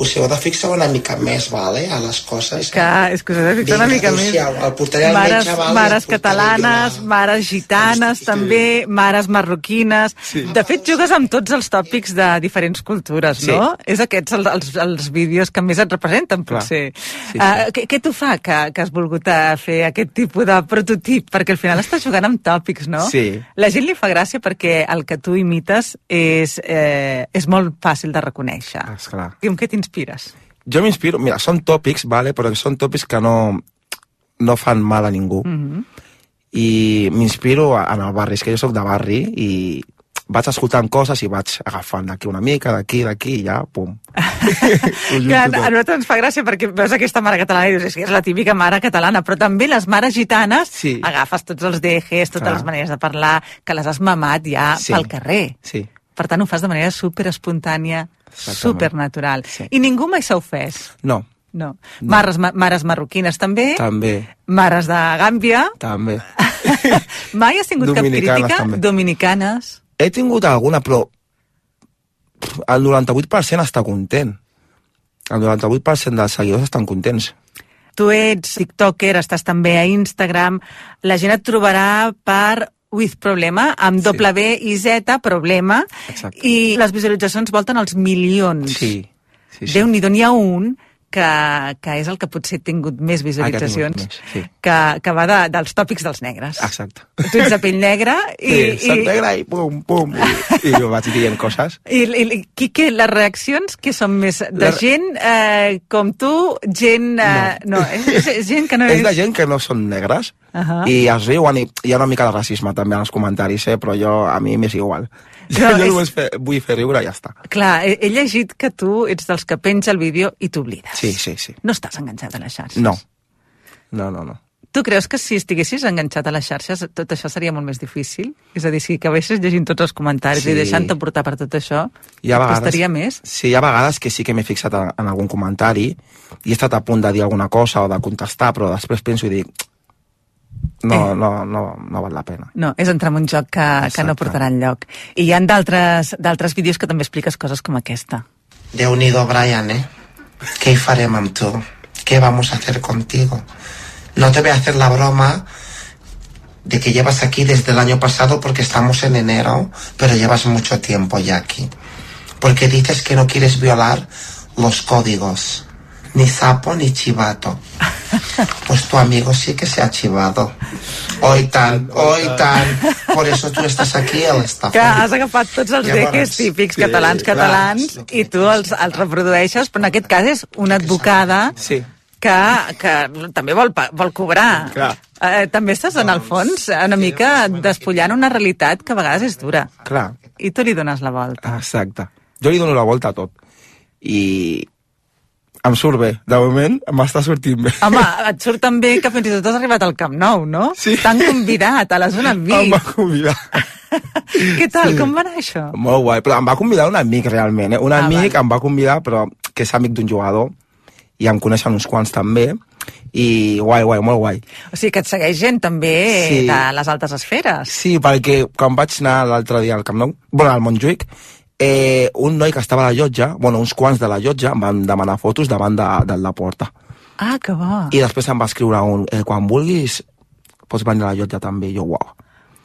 Speaker 10: us heu de fixar una mica més, vale? A les coses.
Speaker 1: Que, és que us heu de fixar una mica més.
Speaker 10: el portaré al
Speaker 1: mares,
Speaker 10: metge, vale?
Speaker 1: mares catalanes, mares gitanes, també, mares marroquines...
Speaker 10: Sí.
Speaker 1: De fet, jugues amb tots els tòpics de diferents cultures,
Speaker 10: Sí.
Speaker 1: no? És aquests els, els, els vídeos que més et representen,
Speaker 10: Clar.
Speaker 1: potser.
Speaker 10: Sí, sí.
Speaker 1: Uh, què, què t'ho fa que, que has volgut eh, fer aquest tipus de prototip? Perquè al final estàs jugant amb tòpics, no?
Speaker 11: Sí.
Speaker 1: La gent li fa gràcia perquè el que tu imites és, eh, és molt fàcil de reconèixer.
Speaker 11: Esclar.
Speaker 1: I amb què t'inspires?
Speaker 11: Jo m'inspiro, mira, són tòpics, vale, però són tòpics que no, no fan mal a ningú.
Speaker 1: Mm -hmm.
Speaker 11: I m'inspiro a- en el barri, és que jo sóc de barri i vaig escoltant coses i vaig agafant d'aquí una mica, d'aquí, d'aquí, i ja, pum. *laughs* Junto
Speaker 1: a, nosaltres ens fa gràcia perquè veus aquesta mare catalana i dius, és que és la típica mare catalana, però també les mares gitanes
Speaker 11: Sí.
Speaker 1: agafes tots els dejes, totes
Speaker 11: Clar.
Speaker 1: les maneres de parlar, que les has mamat ja
Speaker 11: Sí.
Speaker 1: pel carrer.
Speaker 11: Sí.
Speaker 1: Per tant, ho fas de manera super espontània, super natural. I ningú mai s'ha ofès.
Speaker 11: No,
Speaker 1: No. Mares, ma, mares marroquines també,
Speaker 11: també,
Speaker 1: mares de Gàmbia,
Speaker 11: també. *laughs*
Speaker 1: mai has tingut cap crítica?
Speaker 11: també.
Speaker 1: Dominicanes.
Speaker 11: He tingut alguna, però el 98% està content. El 98% dels seguidors estan contents.
Speaker 1: Tu ets tiktoker, estàs també a Instagram. La gent et trobarà per With Problema, amb doble B i Z, Problema.
Speaker 11: Exacte.
Speaker 1: I les visualitzacions volten als milions.
Speaker 11: Sí, sí, sí.
Speaker 1: Déu-n'hi-do, n'hi ha un que, que és el que potser ha tingut més visualitzacions,
Speaker 11: Ah, més, sí.
Speaker 1: que, que va de, dels tòpics dels negres.
Speaker 11: Exacte.
Speaker 1: Tu ets de pell negra i...
Speaker 11: sí, soc negra i pum, pum, i, i vaig dient coses.
Speaker 1: I, i, i qui, què, les reaccions que són més de
Speaker 11: La-
Speaker 1: gent eh, com tu, gent... Eh, no, és, és gent que no *laughs*
Speaker 11: és de gent que no són negres
Speaker 1: Ahà.
Speaker 11: i es riuen i hi ha una mica de racisme també en els comentaris, eh? però jo, a mi m'és igual.
Speaker 1: No,
Speaker 11: jo
Speaker 1: és-
Speaker 11: només fe, vull fer riure i ja està.
Speaker 1: Clar, he, he llegit que tu ets dels que penja el vídeo i t'oblides.
Speaker 11: Sí, sí, sí.
Speaker 1: No estàs enganxat a les xarxes.
Speaker 11: No. No, no, no.
Speaker 1: Tu creus que si estiguessis enganxat a les xarxes tot això seria molt més difícil? És a dir, si acabessis llegint tots els comentaris
Speaker 11: Sí.
Speaker 1: i deixant-te portar per tot això,
Speaker 11: Hi ha vegades,
Speaker 1: costaria més?
Speaker 11: Sí, hi ha vegades que sí que m'he fixat en, en algun comentari i he estat a punt de dir alguna cosa o de contestar, però després penso i dic no,
Speaker 1: Eh.
Speaker 11: no, no, no val la pena.
Speaker 1: No, és entrar en un joc que, que no portarà enlloc. I hi ha d'altres d'altres vídeos que també expliques coses com aquesta.
Speaker 10: Déu-n'hi-do, Brian, ¿eh? ¿Qué farem amb tu? ¿Qué vamos a hacer contigo? No te voy a hacer la broma de que llevas aquí desde el año pasado porque estamos en enero, pero llevas mucho tiempo ya aquí. Porque dices que no quieres violar los códigos. Ni sapo ni chivato. Pues tu amigo sí que se ha chivado. Hoy tan, hoy tan. Por eso tú estás aquí, él está
Speaker 1: Que has agafat tots els
Speaker 10: Llavors,
Speaker 1: deques típics
Speaker 10: sí,
Speaker 1: catalans,
Speaker 10: clar,
Speaker 1: catalans, i tu els, els reprodueixes, però en aquest cas és una advocada
Speaker 11: Sí.
Speaker 1: que, que també vol, vol cobrar.
Speaker 11: Clar.
Speaker 1: Eh, també estàs, en el fons, una mica despullant una realitat que a vegades és dura.
Speaker 11: Clar,
Speaker 1: I tu li dones la volta.
Speaker 11: exacte. Jo li dono la volta a tot. I em surt bé. De moment m'està sortint bé.
Speaker 1: Home, et surt tan bé que fins i tot has arribat al Camp Nou, no?
Speaker 11: Sí.
Speaker 1: T'han convidat a la zona
Speaker 11: Em
Speaker 1: VIP.
Speaker 11: va convidar. *laughs*
Speaker 1: Què tal? Com va anar això?
Speaker 11: Molt guai, però em va convidar un amic realment, eh? Un
Speaker 1: Ah,
Speaker 11: amic em va convidar, però que és amic d'un jugador, i em coneixen uns quants també, i guai, guai, molt guai.
Speaker 1: O sigui que et segueix gent també
Speaker 11: Sí.
Speaker 1: de les altes esferes.
Speaker 11: Sí, perquè quan vaig anar l'altre dia al Camp Nou, bueno, al Montjuïc, eh, un noi que estava a la llotja, bueno, uns quants de la llotja, em van demanar fotos davant de, de la porta.
Speaker 1: Ah, que bo.
Speaker 11: I després em va escriure un, eh, quan vulguis, pots venir a la llotja també. I jo, uau.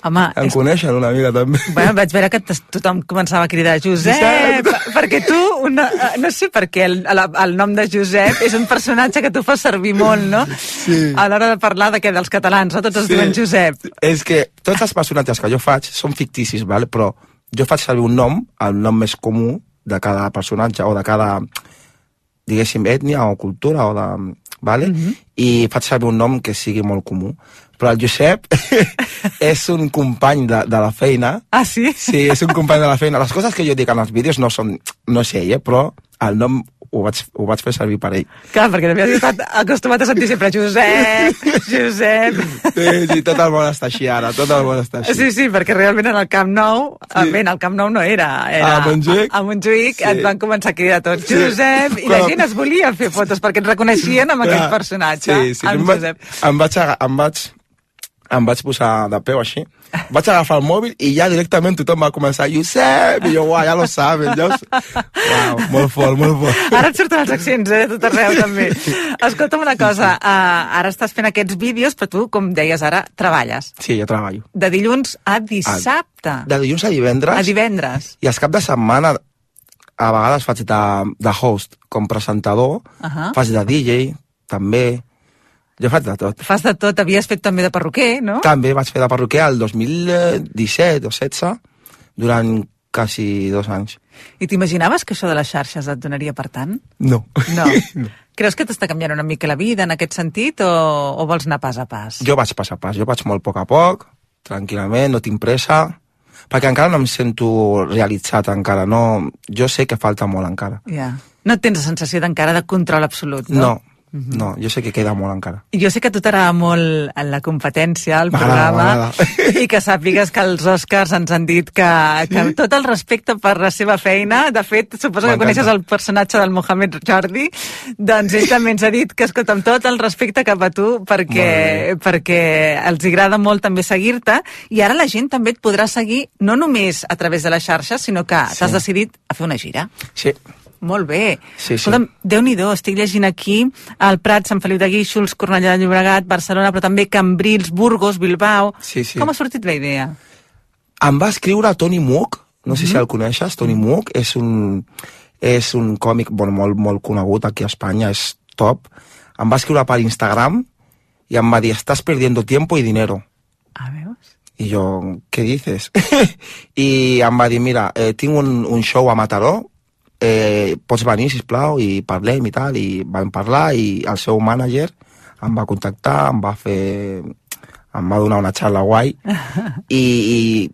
Speaker 1: Home,
Speaker 11: Em
Speaker 1: és
Speaker 11: coneixen una mica també.
Speaker 1: Bueno, vaig veure que tothom començava a cridar Josep,
Speaker 11: Josep!
Speaker 1: perquè tu, una, eh, no sé per què el, el, el nom de Josep és un personatge que tu fas servir molt, no?
Speaker 11: Sí.
Speaker 1: A l'hora de parlar de què, dels catalans, no? Tots es
Speaker 11: Sí.
Speaker 1: diuen Josep.
Speaker 11: És que tots els personatges que jo faig són ficticis, vale? però jo faig servir un nom, el nom més comú de cada personatge o de cada, diguéssim, ètnia o cultura o de... Vale? I faig servir un nom que sigui molt comú. Però el Josep *laughs* és un company de, de la feina.
Speaker 1: Ah, sí?
Speaker 11: Sí, és un company de la feina. Les coses que jo dic en els vídeos no són... No ell, eh? però el nom ho vaig, ho vaig fer servir per ell.
Speaker 1: Clar, perquè has estat acostumat a sentir sempre Josep, Josep...
Speaker 11: Sí, sí, tot el món està així ara, tot el món està així.
Speaker 1: Sí, sí, perquè realment en el Camp Nou, sí. bé, en el Camp Nou no era, era
Speaker 11: A Montjuïc?
Speaker 1: a, a Montjuïc
Speaker 11: Sí.
Speaker 1: et van començar a cridar tots
Speaker 11: Sí.
Speaker 1: Josep, i la gent es volia fer fotos perquè et reconeixien amb
Speaker 11: Clar,
Speaker 1: aquell personatge,
Speaker 11: Sí, sí,
Speaker 1: amb
Speaker 11: em, vaig,
Speaker 1: Josep.
Speaker 11: em, vaig, em, vaig, em vaig posar de peu així, vaig agafar el mòbil i ja directament tothom va començar Josep, i jo, uau, ja lo saben, ja ho... s- Uau, molt fort, molt fort.
Speaker 1: Ara et surten els accents, eh, tot arreu, també. Escolta'm una cosa, uh, ara estàs fent aquests vídeos, però tu, com deies ara, treballes.
Speaker 11: Sí, jo treballo.
Speaker 1: De dilluns a dissabte.
Speaker 11: De dilluns a divendres.
Speaker 1: A divendres.
Speaker 11: I els cap de setmana a vegades faig de, de host, com presentador,
Speaker 1: Ahà.
Speaker 11: faig de DJ, també. Jo faig de tot.
Speaker 1: Fas de tot, havies fet també de perruquer, no?
Speaker 11: També vaig fer de perruquer el 2017 o 16, durant quasi dos anys.
Speaker 1: I t'imaginaves que això de les xarxes et donaria per tant?
Speaker 11: No. *laughs*
Speaker 1: No. Creus que t'està canviant una mica la vida en aquest sentit o, o vols anar pas a pas?
Speaker 11: Jo vaig pas a pas, jo vaig molt a poc a poc, tranquil·lament, no tinc pressa, perquè encara no em sento realitzat encara, no... Jo sé que falta molt encara.
Speaker 1: Ja. No tens la sensació d'encara de control absolut, no?
Speaker 11: No, no, jo sé que queda molt encara.
Speaker 1: I Jo sé que a tu t'agrada molt la competència, el programa, *laughs* i que sàpigues que els Oscars ens han dit que, que amb tot el respecte per la seva feina, de fet, suposo que coneixes el personatge del Mohamed Jordi, doncs ell també ens ha dit que, escolta, amb tot el respecte cap a tu, perquè, perquè els agrada molt també seguir-te, i ara la gent també et podrà seguir no només a través de les xarxes, sinó que
Speaker 11: Sí.
Speaker 1: t'has decidit a fer una gira.
Speaker 11: Sí,
Speaker 1: Molt bé.
Speaker 11: Sí, sí.
Speaker 1: Déu-n'hi-do, estic llegint aquí el Prat, Sant Feliu de Guíxols, Cornellà de Llobregat, Barcelona, però també Cambrils, Burgos, Bilbao.
Speaker 11: Sí, sí.
Speaker 1: Com ha sortit la idea?
Speaker 11: Em va escriure Toni Mook, no sé
Speaker 1: Mhm.
Speaker 11: si el coneixes, Toni Mook, és un, és un còmic bueno, molt, molt conegut aquí a Espanya, és top. Em va escriure per Instagram i em va dir, estàs perdiendo tiempo y dinero.
Speaker 1: Ah, veus?
Speaker 11: I jo, què dices? *laughs* I em va dir, mira, eh, tinc un, un show a Mataró, eh, pots venir, sisplau, i parlem i tal, i vam parlar, i el seu mànager em va contactar, em va fer... em va donar una xarra guai, *laughs* i, i,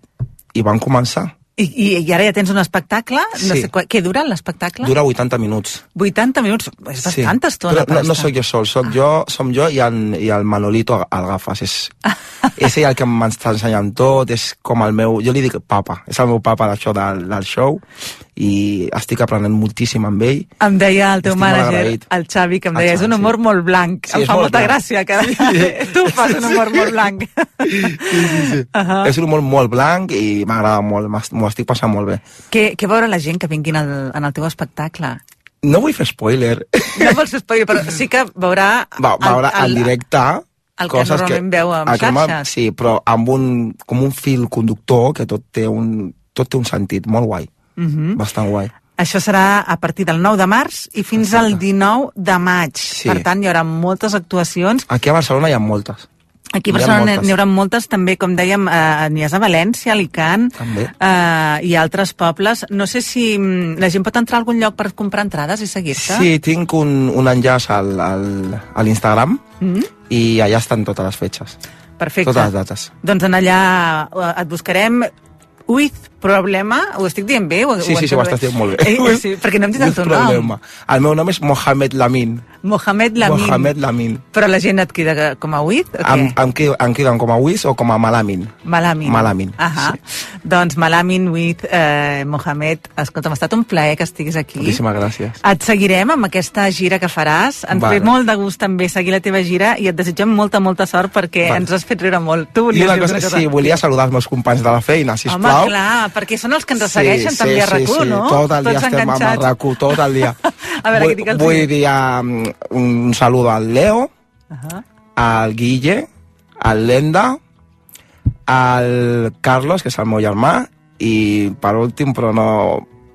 Speaker 11: i van començar.
Speaker 1: I, i, ara ja tens un espectacle? No
Speaker 11: Sí.
Speaker 1: sé, qua- què dura l'espectacle?
Speaker 11: Dura 80 minuts.
Speaker 1: 80 minuts. És bastanta estona.
Speaker 11: Però
Speaker 1: per
Speaker 11: no, no sóc jo sol, sóc jo, som jo i el, i el Manolito al gafes. És, *laughs* és ell el que m'està ensenyant tot, és com el meu... Jo li dic papa, és el meu papa d'això del, del show i estic aprenent moltíssim amb ell.
Speaker 1: Em deia el teu
Speaker 11: Estic
Speaker 1: mànager,
Speaker 11: agraït.
Speaker 1: el Xavi, que em
Speaker 11: El
Speaker 1: deia, és un humor molt blanc.
Speaker 11: Sí,
Speaker 1: em fa
Speaker 11: molt
Speaker 1: molta
Speaker 11: blanc.
Speaker 1: gràcia que *laughs* tu fas un humor molt blanc.
Speaker 11: Uh-huh. És un humor molt blanc i m'agrada molt, m'ho estic passant molt bé.
Speaker 1: què, què veurà la gent que vinguin al, en el teu espectacle?
Speaker 11: No vull fer spoiler.
Speaker 1: No vols fer spoiler, però sí que veurà...
Speaker 11: Va, veure en directe
Speaker 1: el que
Speaker 11: coses
Speaker 1: normalment veu en
Speaker 11: el que
Speaker 1: xarxes.
Speaker 11: Sí, però amb un, com un fil conductor que tot té un, tot té un sentit molt guai,
Speaker 1: Mhm.
Speaker 11: bastant guai.
Speaker 1: Això serà a partir del 9 de març i fins al 19 de maig.
Speaker 11: Sí.
Speaker 1: Per tant, hi haurà moltes actuacions.
Speaker 11: Aquí a Barcelona hi ha moltes.
Speaker 1: Aquí a Barcelona n'hi haurà moltes, també, com dèiem, eh, n'hi ha a València, Alicant,
Speaker 11: També.
Speaker 1: eh, i altres pobles. No sé si mm, la gent pot entrar a algun lloc per comprar entrades i seguir-te.
Speaker 11: Sí, tinc un, un enllaç al, al, a l'Instagram
Speaker 1: Mm?
Speaker 11: i allà estan totes les fetges.
Speaker 1: Perfecte.
Speaker 11: Totes les dates.
Speaker 1: Doncs en allà eh, et buscarem With Problema, ho estic dient bé? Ho,
Speaker 11: Sí, sí, sí, ho estàs dient molt bé.
Speaker 1: Eh, sí, perquè no hem dit el teu
Speaker 11: problema.
Speaker 1: nom.
Speaker 11: El meu nom és Mohamed Lamin.
Speaker 1: Mohamed Lamin.
Speaker 11: Mohamed Lamin.
Speaker 1: Però la gent et crida com a què?
Speaker 11: Em, em, em criden com a Wiz o com a Malamin.
Speaker 1: Malamin.
Speaker 11: Malamin,
Speaker 1: Ahà. Doncs Malamin with eh, Mohamed. Escolta, m'ha estat un plaer que estiguis aquí.
Speaker 11: Moltíssimes gràcies.
Speaker 1: Et seguirem amb aquesta gira que faràs. Ens
Speaker 11: Vale.
Speaker 1: ve molt de gust també seguir la teva gira i et desitgem molta, molta sort perquè
Speaker 11: Vale.
Speaker 1: ens has fet riure molt. Tu
Speaker 11: I
Speaker 1: volies
Speaker 11: una
Speaker 1: dir
Speaker 11: cosa, sí, volia saludar els meus companys de la feina,
Speaker 1: Home,
Speaker 11: sisplau.
Speaker 1: clar, perquè són els que ens segueixen també a
Speaker 11: sí,
Speaker 1: RAC1,
Speaker 11: sí,
Speaker 1: no?
Speaker 11: Tot el dia
Speaker 1: Tots
Speaker 11: estem amb
Speaker 1: enganxats.
Speaker 11: RAC1, tot el dia. *laughs*
Speaker 1: A veure,
Speaker 11: vull,
Speaker 1: què digue'ls.
Speaker 11: vull dir um, un saludo al Leo,
Speaker 1: Ahà.
Speaker 11: al Guille, al Lenda, al Carlos, que és el meu germà, i per últim, però no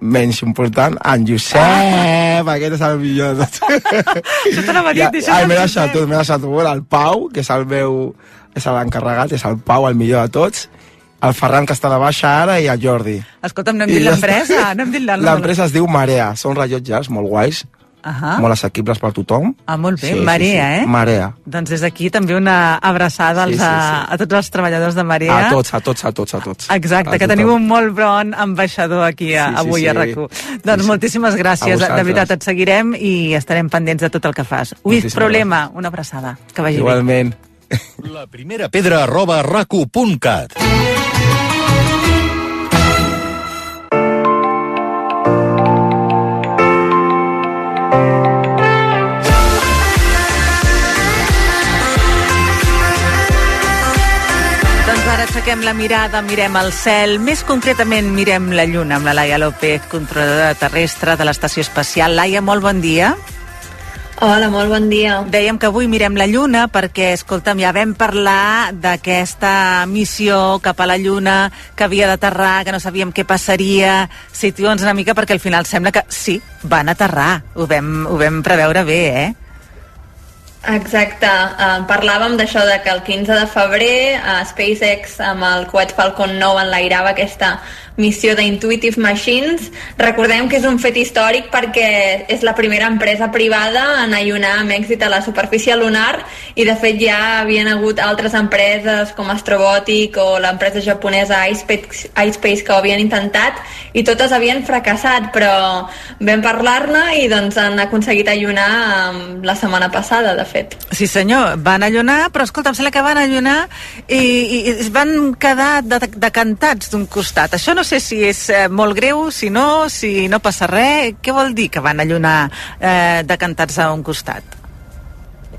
Speaker 11: menys important, en Josep, ah. aquest és el millor de tots. *laughs*
Speaker 1: Això t'anava a dir,
Speaker 11: Ja-
Speaker 1: deixa'm
Speaker 11: Ai, m'he deixat tu, m'he deixat tu, el Pau, que és el meu, és l'encarregat, és el Pau, el millor de tots, el Ferran, que està de baixa ara, i el Jordi.
Speaker 1: Escolta'm, no hem dit
Speaker 11: ja
Speaker 1: l'empresa, no hem dit la... *laughs*
Speaker 11: L'empresa es diu Marea, són rellotges molt guais,
Speaker 1: Ahà.
Speaker 11: molt assequibles per tothom.
Speaker 1: Ah, molt bé, Marea, eh?
Speaker 11: Marea.
Speaker 1: Doncs des d'aquí també una abraçada als,
Speaker 11: Sí, sí, sí.
Speaker 1: A, a tots els treballadors de Marea.
Speaker 11: A tots, a tots, a tots, a tots.
Speaker 1: Exacte,
Speaker 11: A
Speaker 1: que
Speaker 11: tothom.
Speaker 1: teniu un molt bon ambaixador aquí a,
Speaker 11: Sí, sí,
Speaker 1: avui
Speaker 11: sí.
Speaker 1: a RAC1. Doncs moltíssimes gràcies, de veritat et seguirem i estarem pendents de tot el que fas. Ui,
Speaker 11: Moltíssimes
Speaker 1: problema, una abraçada, que vagi bé.
Speaker 11: Igualment.
Speaker 2: La primera pedra arroba racu.cat.
Speaker 1: aixequem la mirada, mirem el cel, més concretament mirem la lluna amb la Laia López, controladora terrestre de l'Estació Espacial. Laia, molt bon dia.
Speaker 12: Hola, molt bon dia.
Speaker 1: Dèiem que avui mirem la Lluna perquè, escolta'm, ja vam parlar d'aquesta missió cap a la Lluna que havia d'aterrar, que no sabíem què passaria. Situa'ns una mica perquè al final sembla que sí, van aterrar. Ho vam, ho vam preveure bé, eh?
Speaker 12: Exacte, uh, parlàvem d'això de que el 15 de febrer uh, SpaceX amb el coet Falcon 9 enlairava aquesta missió d'Intuitive Machines. Recordem que és un fet històric perquè és la primera empresa privada en allunar amb èxit a la superfície lunar i de fet ja havien hagut altres empreses com Astrobotic o l'empresa japonesa iSpace, iSpace que ho havien intentat i totes havien fracassat però vam parlar-ne i doncs han aconseguit allunar um, la setmana passada de fet.
Speaker 1: Sí senyor, van allunar, però escolta, em sembla que van allunar i, i, es van quedar de- decantats d'un costat. Això no sé si és eh, molt greu, si no, si no passa res. Què vol dir que van allunar eh, decantats a un costat?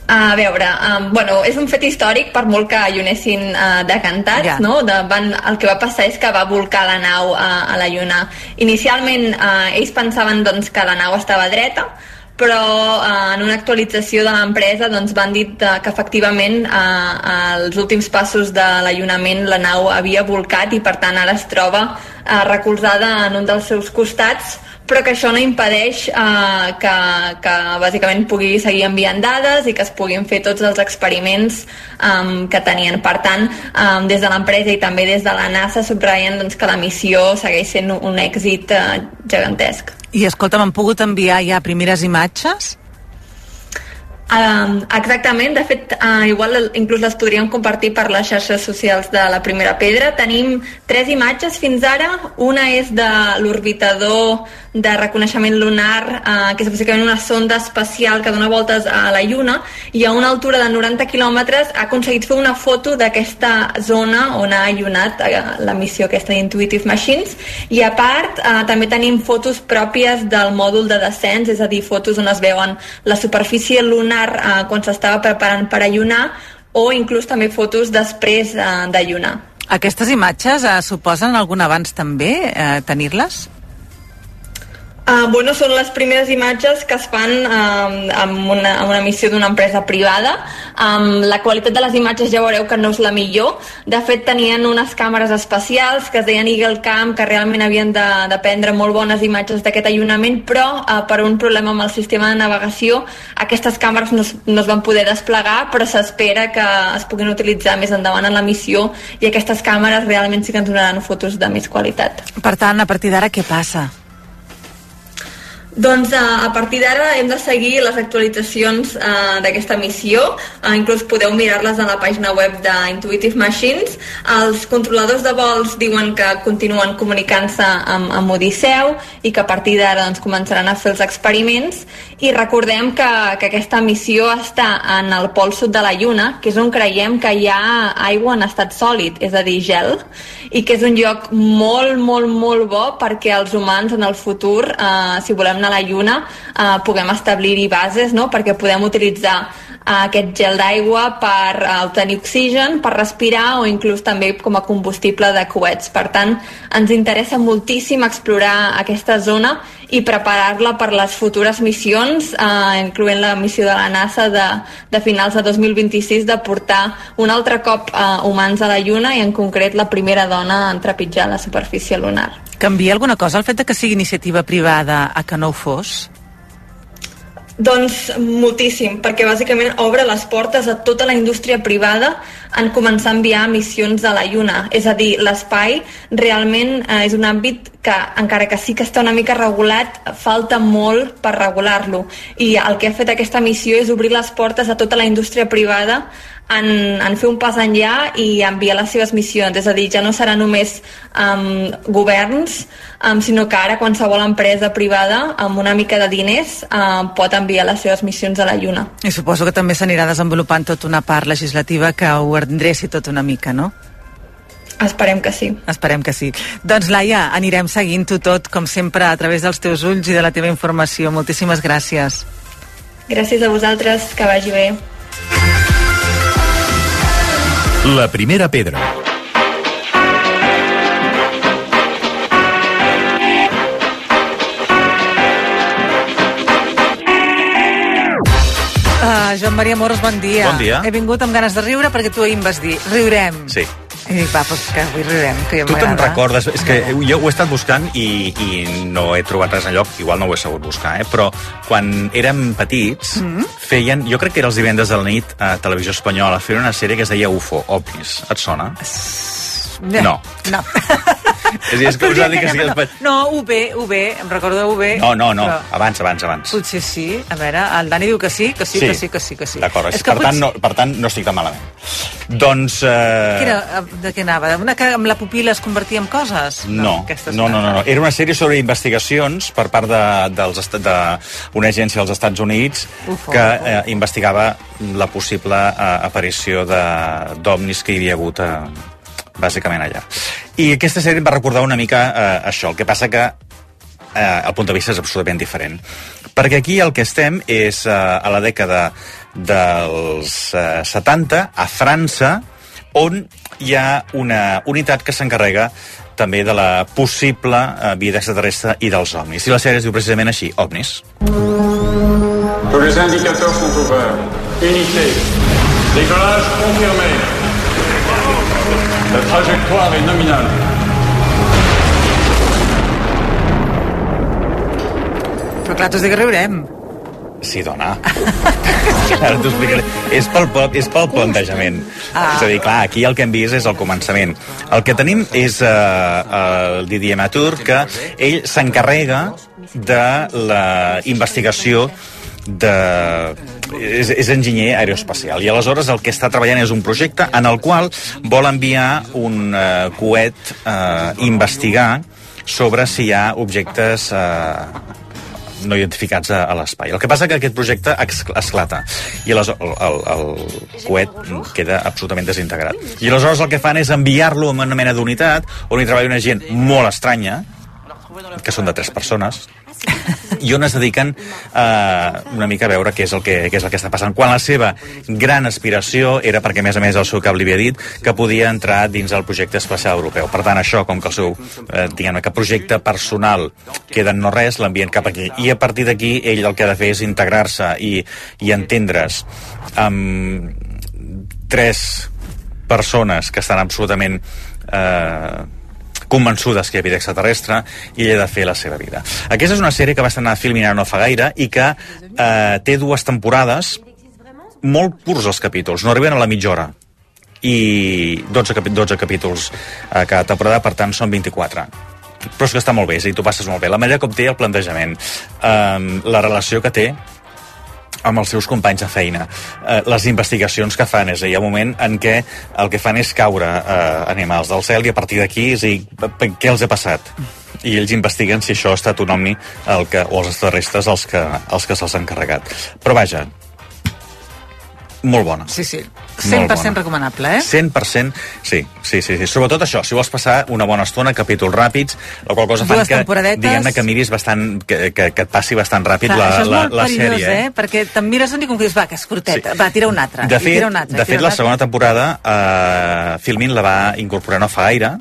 Speaker 12: A veure, um, bueno, és un fet històric per molt que allunessin uh, decantats,
Speaker 1: Ja.
Speaker 12: yeah. no? De, van, el que va passar és que va volcar la nau uh, a la lluna. Inicialment uh, ells pensaven doncs, que la nau estava dreta, però uh, en una actualització de l'empresa doncs, van dir uh, que efectivament uh, als últims passos de l'allunament la nau havia volcat i per tant ara es troba uh, recolzada en un dels seus costats però que això no impedeix eh, que, que bàsicament pugui seguir enviant dades i que es puguin fer tots els experiments um, que tenien. Per tant, um, des de l'empresa i també des de la NASA subratllen doncs, que la missió segueix sent un, èxit uh, gegantesc.
Speaker 1: I escolta, m'han pogut enviar ja primeres imatges?
Speaker 12: Um, exactament, de fet, uh, igual inclús les podríem compartir per les xarxes socials de la Primera Pedra. Tenim tres imatges fins ara. Una és de l'orbitador de reconeixement lunar, uh, que és bàsicament una sonda espacial que dona voltes a la Lluna, i a una altura de 90 quilòmetres ha aconseguit fer una foto d'aquesta zona on ha allunat uh, la missió aquesta d'Intuitive Machines, i a part uh, també tenim fotos pròpies del mòdul de descens, és a dir, fotos on es veuen la superfície lunar eh, quan s'estava preparant per allunar o inclús també fotos després eh, d'allunar.
Speaker 1: Aquestes imatges eh, suposen algun avanç també, eh, tenir-les?
Speaker 12: Uh, bueno, són les primeres imatges que es fan um, amb, una, amb una missió d'una empresa privada. Um, la qualitat de les imatges ja veureu que no és la millor. De fet, tenien unes càmeres especials que es deien Eagle Cam, que realment havien de, de prendre molt bones imatges d'aquest allunament, però uh, per un problema amb el sistema de navegació aquestes càmeres no, es- no es van poder desplegar, però s'espera que es puguin utilitzar més endavant en la missió i aquestes càmeres realment sí que ens donaran fotos de més qualitat.
Speaker 1: Per tant, a partir d'ara, què passa?
Speaker 12: Doncs a, a partir d'ara hem de seguir les actualitzacions uh, d'aquesta missió, uh, inclús podeu mirar-les a la pàgina web d'Intuitive Machines. Els controladors de vols diuen que continuen comunicant-se amb, amb Odisseu i que a partir d'ara doncs, començaran a fer els experiments i recordem que, que aquesta missió està en el pol sud de la Lluna, que és on creiem que hi ha aigua en estat sòlid, és a dir, gel, i que és un lloc molt, molt, molt bo perquè els humans en el futur, eh, si volem anar a la Lluna, eh, puguem establir-hi bases, no? perquè podem utilitzar aquest gel d'aigua per eh, obtenir oxigen, per respirar o inclús també com a combustible de coets. Per tant, ens interessa moltíssim explorar aquesta zona i preparar-la per les futures missions, eh, incloent la missió de la NASA de, de finals de 2026 de portar un altre cop eh, humans a la Lluna i en concret la primera dona en trepitjar la superfície lunar.
Speaker 1: Canvia alguna cosa el fet de que sigui iniciativa privada a que no ho fos?
Speaker 12: Doncs moltíssim, perquè bàsicament obre les portes a tota la indústria privada en començar a enviar missions a la Lluna. És a dir, l'espai realment eh, és un àmbit que, encara que sí que està una mica regulat, falta molt per regular-lo. I el que ha fet aquesta missió és obrir les portes a tota la indústria privada en, en fer un pas enllà i enviar les seves missions. És a dir, ja no serà només um, governs, um, sinó que ara qualsevol empresa privada amb una mica de diners um, pot enviar les seves missions a la Lluna.
Speaker 1: I suposo que també s'anirà desenvolupant tota una part legislativa que ho endreci tot una mica, no?
Speaker 12: Esperem que sí.
Speaker 1: Esperem que sí. Doncs, Laia, anirem seguint-ho tot, com sempre, a través dels teus ulls i de la teva informació. Moltíssimes gràcies.
Speaker 12: Gràcies a vosaltres, que vagi bé.
Speaker 2: La primera pedra.
Speaker 1: Uh, Joan Maria Moros, bon dia.
Speaker 13: Bon dia.
Speaker 1: He vingut amb ganes de riure perquè tu ahir em vas dir, riurem.
Speaker 13: Sí.
Speaker 1: I dic, va, doncs que avui riurem, que ja
Speaker 13: Tu te'n
Speaker 1: m'agrada.
Speaker 13: recordes? És que jo ho he estat buscant i, i no he trobat res enlloc, igual no ho he sabut buscar, eh? però quan érem petits
Speaker 1: Mm.
Speaker 13: feien, jo crec que era els divendres de la nit a Televisió Espanyola, feien una sèrie que es deia UFO, OVNIs. Et sona? No.
Speaker 1: No. *laughs*
Speaker 13: És, a és que us ha dit que sí,
Speaker 1: no,
Speaker 13: es...
Speaker 1: no, UB, UB, em recordo de UB.
Speaker 13: No, no, no,
Speaker 1: però
Speaker 13: abans, abans, abans.
Speaker 1: Potser sí. A veure, el Dani diu que sí, que sí,
Speaker 13: Sí.
Speaker 1: que sí, que sí, que sí.
Speaker 13: D'acord, per,
Speaker 1: que
Speaker 13: tant, no, per tant no estic tan malament. Doncs... Eh...
Speaker 1: Què era, de què anava? Una que amb la pupila es convertia en coses?
Speaker 13: No, no, no,
Speaker 1: una
Speaker 13: no, no. Era una sèrie sobre investigacions per part d'una de, dels est- d'una agència dels Estats Units
Speaker 1: Ufo.
Speaker 13: que eh, investigava la possible eh, aparició de- d'ovnis que hi havia hagut eh, bàsicament allà. I aquesta sèrie em va recordar una mica eh, això. El que passa que eh, el punt de vista és absolutament diferent. Perquè aquí el que estem és eh, a la dècada dels eh, 70, a França, on hi ha una unitat que s'encarrega també de la possible eh, vida extraterrestre i dels ovnis. I la sèrie es diu precisament així, ovnis.
Speaker 14: Tous les indicateurs sont ouverts. Unité. Décollage confirmé. La trajectoire est nominale.
Speaker 1: Però clar, has dit que riurem.
Speaker 13: Sí, dona. Ara t'ho explicaré. És pel, és pel plantejament.
Speaker 1: Ah.
Speaker 13: És a dir, clar, aquí el que hem vist és el començament. El que tenim és uh, el Didier Matur, que ell s'encarrega de la investigació de... És, és enginyer aeroespacial i aleshores el que està treballant és un projecte en el qual vol enviar un eh, coet eh, investigar sobre si hi ha objectes eh, no identificats a, a l'espai. El que passa que aquest projecte esclata i el, el, el coet queda absolutament desintegrat. I aleshores el que fan és enviar-lo a una mena d'unitat on hi treballa una gent molt estranya, que són de tres persones, i on es dediquen eh, una mica a veure què és, el que, què és el que està passant. Quan la seva gran aspiració era, perquè a més a més el seu cap li havia dit, que podia entrar dins el projecte espacial europeu. Per tant, això, com que el seu eh, que projecte personal queda en no res, l'envien cap aquí. I a partir d'aquí, ell el que ha de fer és integrar-se i, i entendre's amb tres persones que estan absolutament eh, convençudes que hi ha vida extraterrestre i ell ha de fer la seva vida. Aquesta és una sèrie que va estrenar a Filmin no fa gaire i que eh, té dues temporades molt curts els capítols, no arriben a la mitja hora. I 12, capi 12 capítols a cada temporada, per tant són 24 però és que està molt bé, és a dir, tu passes molt bé. La manera com té el plantejament eh, la relació que té amb els seus companys de feina. Eh, les investigacions que fan, és a dir, hi ha un moment en què el que fan és caure eh, animals del cel i a partir d'aquí, és dir, què els ha passat? I ells investiguen si això ha estat un omni el que, o els extraterrestres els que, els que se'ls han carregat. Però vaja, molt bona.
Speaker 1: Sí, sí.
Speaker 13: Molt
Speaker 1: 100%
Speaker 13: bona.
Speaker 1: recomanable, eh?
Speaker 13: 100%, sí, sí, sí, sí. Sobretot això, si vols passar una bona estona, capítols ràpids, la qual cosa fan que, diguem-ne, que miris bastant, que, que, que et passi bastant ràpid
Speaker 1: Clar,
Speaker 13: la,
Speaker 1: això és
Speaker 13: la,
Speaker 1: molt
Speaker 13: la
Speaker 1: perillós,
Speaker 13: sèrie.
Speaker 1: eh? Perquè te'n mires un i com que dius, va, que és curteta, sí. va, tira una altra.
Speaker 13: De fet,
Speaker 1: tira una altra,
Speaker 13: de fet la segona temporada eh, Filmin la va incorporar no fa gaire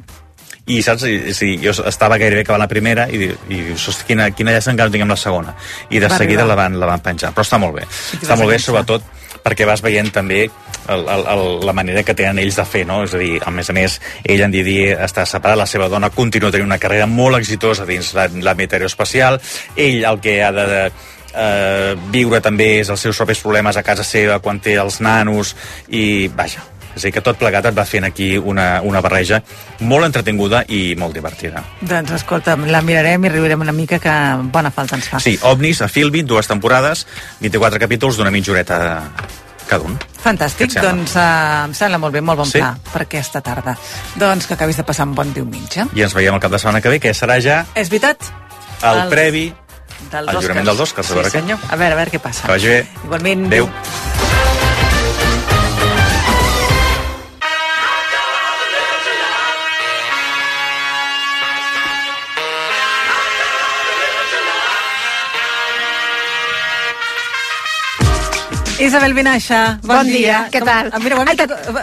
Speaker 13: i saps, I- sí, jo estava gairebé acabant la primera i, i dius, "Hosti, quina, quina llàstima que no tinguem la segona i de
Speaker 1: Va
Speaker 13: seguida
Speaker 1: arribar.
Speaker 13: la van, la van penjar, però està molt bé
Speaker 1: t'hi
Speaker 13: està molt bé sobretot perquè vas veient també el, el, el, la manera que tenen ells de fer, no? És a dir, a més a més, ell, en Didier, està separat, la seva dona continua tenint una carrera molt exitosa dins la- aeroespacial, ell el que ha de, de eh, viure també és els seus propis problemes a casa seva quan té els nanos i, vaja, és a dir, que tot plegat et va fent aquí una, una barreja molt entretinguda i molt divertida.
Speaker 1: Doncs escolta, la mirarem i riurem una mica que bona falta ens fa.
Speaker 13: Sí, OVNIs a Filmin, dues temporades, 24 capítols d'una mitja horeta cada un.
Speaker 1: Fantàstic, doncs uh, em sembla molt bé, molt bon
Speaker 13: Sí?
Speaker 1: pla per aquesta tarda. Doncs que acabis de passar un bon diumenge.
Speaker 13: I ens veiem el cap de setmana que ve, que serà ja
Speaker 1: És veritat?
Speaker 13: el
Speaker 1: Els-
Speaker 13: previ
Speaker 1: Dels
Speaker 13: al jurament dels Oscars. a
Speaker 1: Sí,
Speaker 13: veure què.
Speaker 1: senyor. A veure, a veure què passa.
Speaker 13: Que vagi bé.
Speaker 1: Igualment.
Speaker 13: Adéu.
Speaker 1: Isabel Vinaixa, bon,
Speaker 9: Bon dia, què
Speaker 1: Com-
Speaker 9: tal?
Speaker 1: Ah, Mira,
Speaker 9: Ai.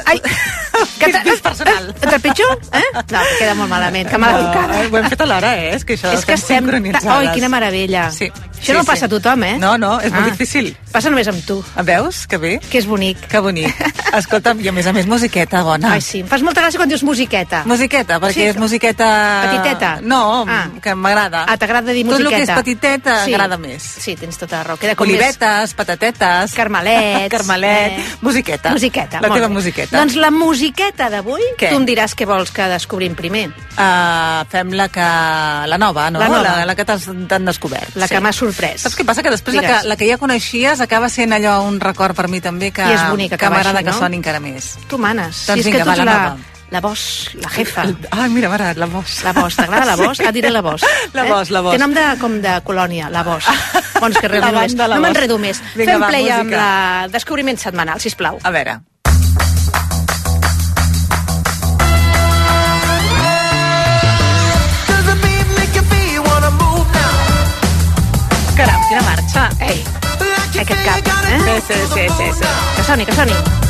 Speaker 9: Ai, *laughs*
Speaker 1: que *laughs* és personal.
Speaker 9: Et trepitjo? Eh? No, que queda molt malament, que mala educada.
Speaker 1: ho hem fet alhora, eh? És que això
Speaker 9: És que estem... Oi, quina meravella.
Speaker 1: Sí.
Speaker 9: Això no passa a tothom, eh?
Speaker 1: No, no, és molt
Speaker 9: Ah.
Speaker 1: difícil.
Speaker 9: Passa només amb tu.
Speaker 1: Veus? Que bé.
Speaker 9: Que és bonic.
Speaker 1: Que bonic. Escolta'm, i a més a més musiqueta bona.
Speaker 9: Ai, sí. Em fas molta gràcia quan dius musiqueta.
Speaker 1: Musiqueta, perquè
Speaker 9: Sí.
Speaker 1: és musiqueta...
Speaker 9: Petiteta?
Speaker 1: No,
Speaker 9: Ah.
Speaker 1: que m'agrada.
Speaker 9: Ah, t'agrada dir
Speaker 1: Tot el que és
Speaker 9: musiqueta.
Speaker 1: petiteta
Speaker 9: Sí.
Speaker 1: agrada més.
Speaker 9: Sí, tens tota la raó. Queda com
Speaker 1: Olivetes, patatetes...
Speaker 9: Carmelets. *laughs*
Speaker 1: Carmelet,
Speaker 9: eh.
Speaker 1: musiqueta.
Speaker 9: Musiqueta.
Speaker 1: La teva
Speaker 9: bé.
Speaker 1: musiqueta.
Speaker 9: Doncs la musiqueta d'avui, tu em diràs què vols que descobrim primer.
Speaker 1: Uh, fem la que... La nova, no?
Speaker 9: La nova.
Speaker 1: La, la que t'han descobert.
Speaker 9: La que m'ha sorprès.
Speaker 1: Saps què passa? Que després la que, la que ja coneixies acaba sent allò un record per mi també que,
Speaker 9: I és bonica
Speaker 1: que
Speaker 9: acabar
Speaker 1: m'agrada
Speaker 9: així,
Speaker 1: que
Speaker 9: no?
Speaker 1: soni encara més.
Speaker 9: Tu manes.
Speaker 1: Doncs
Speaker 9: si és
Speaker 1: vinga,
Speaker 9: que tu
Speaker 1: va,
Speaker 9: ets
Speaker 1: la
Speaker 9: la,
Speaker 1: nova.
Speaker 9: la voz, la jefa.
Speaker 1: Ah, mira, m'agrada, la voz.
Speaker 9: La voz, t'agrada la voz?
Speaker 1: Sí.
Speaker 9: Ah, diré la voz. *laughs*
Speaker 1: La voz, la voz.
Speaker 9: Té nom de, com de colònia, la voz. *laughs* Bons que res
Speaker 1: La
Speaker 9: només.
Speaker 1: banda, la
Speaker 9: No m'enredo més.
Speaker 1: Vinga,
Speaker 9: Fem
Speaker 1: va,
Speaker 9: play amb
Speaker 1: música.
Speaker 9: la descobriment setmanal, sisplau.
Speaker 1: A veure. Caram, quina marxa.
Speaker 9: Ei, aquest cap, eh?
Speaker 1: Sí, sí, sí, sí, sí.
Speaker 9: Que soni, que soni.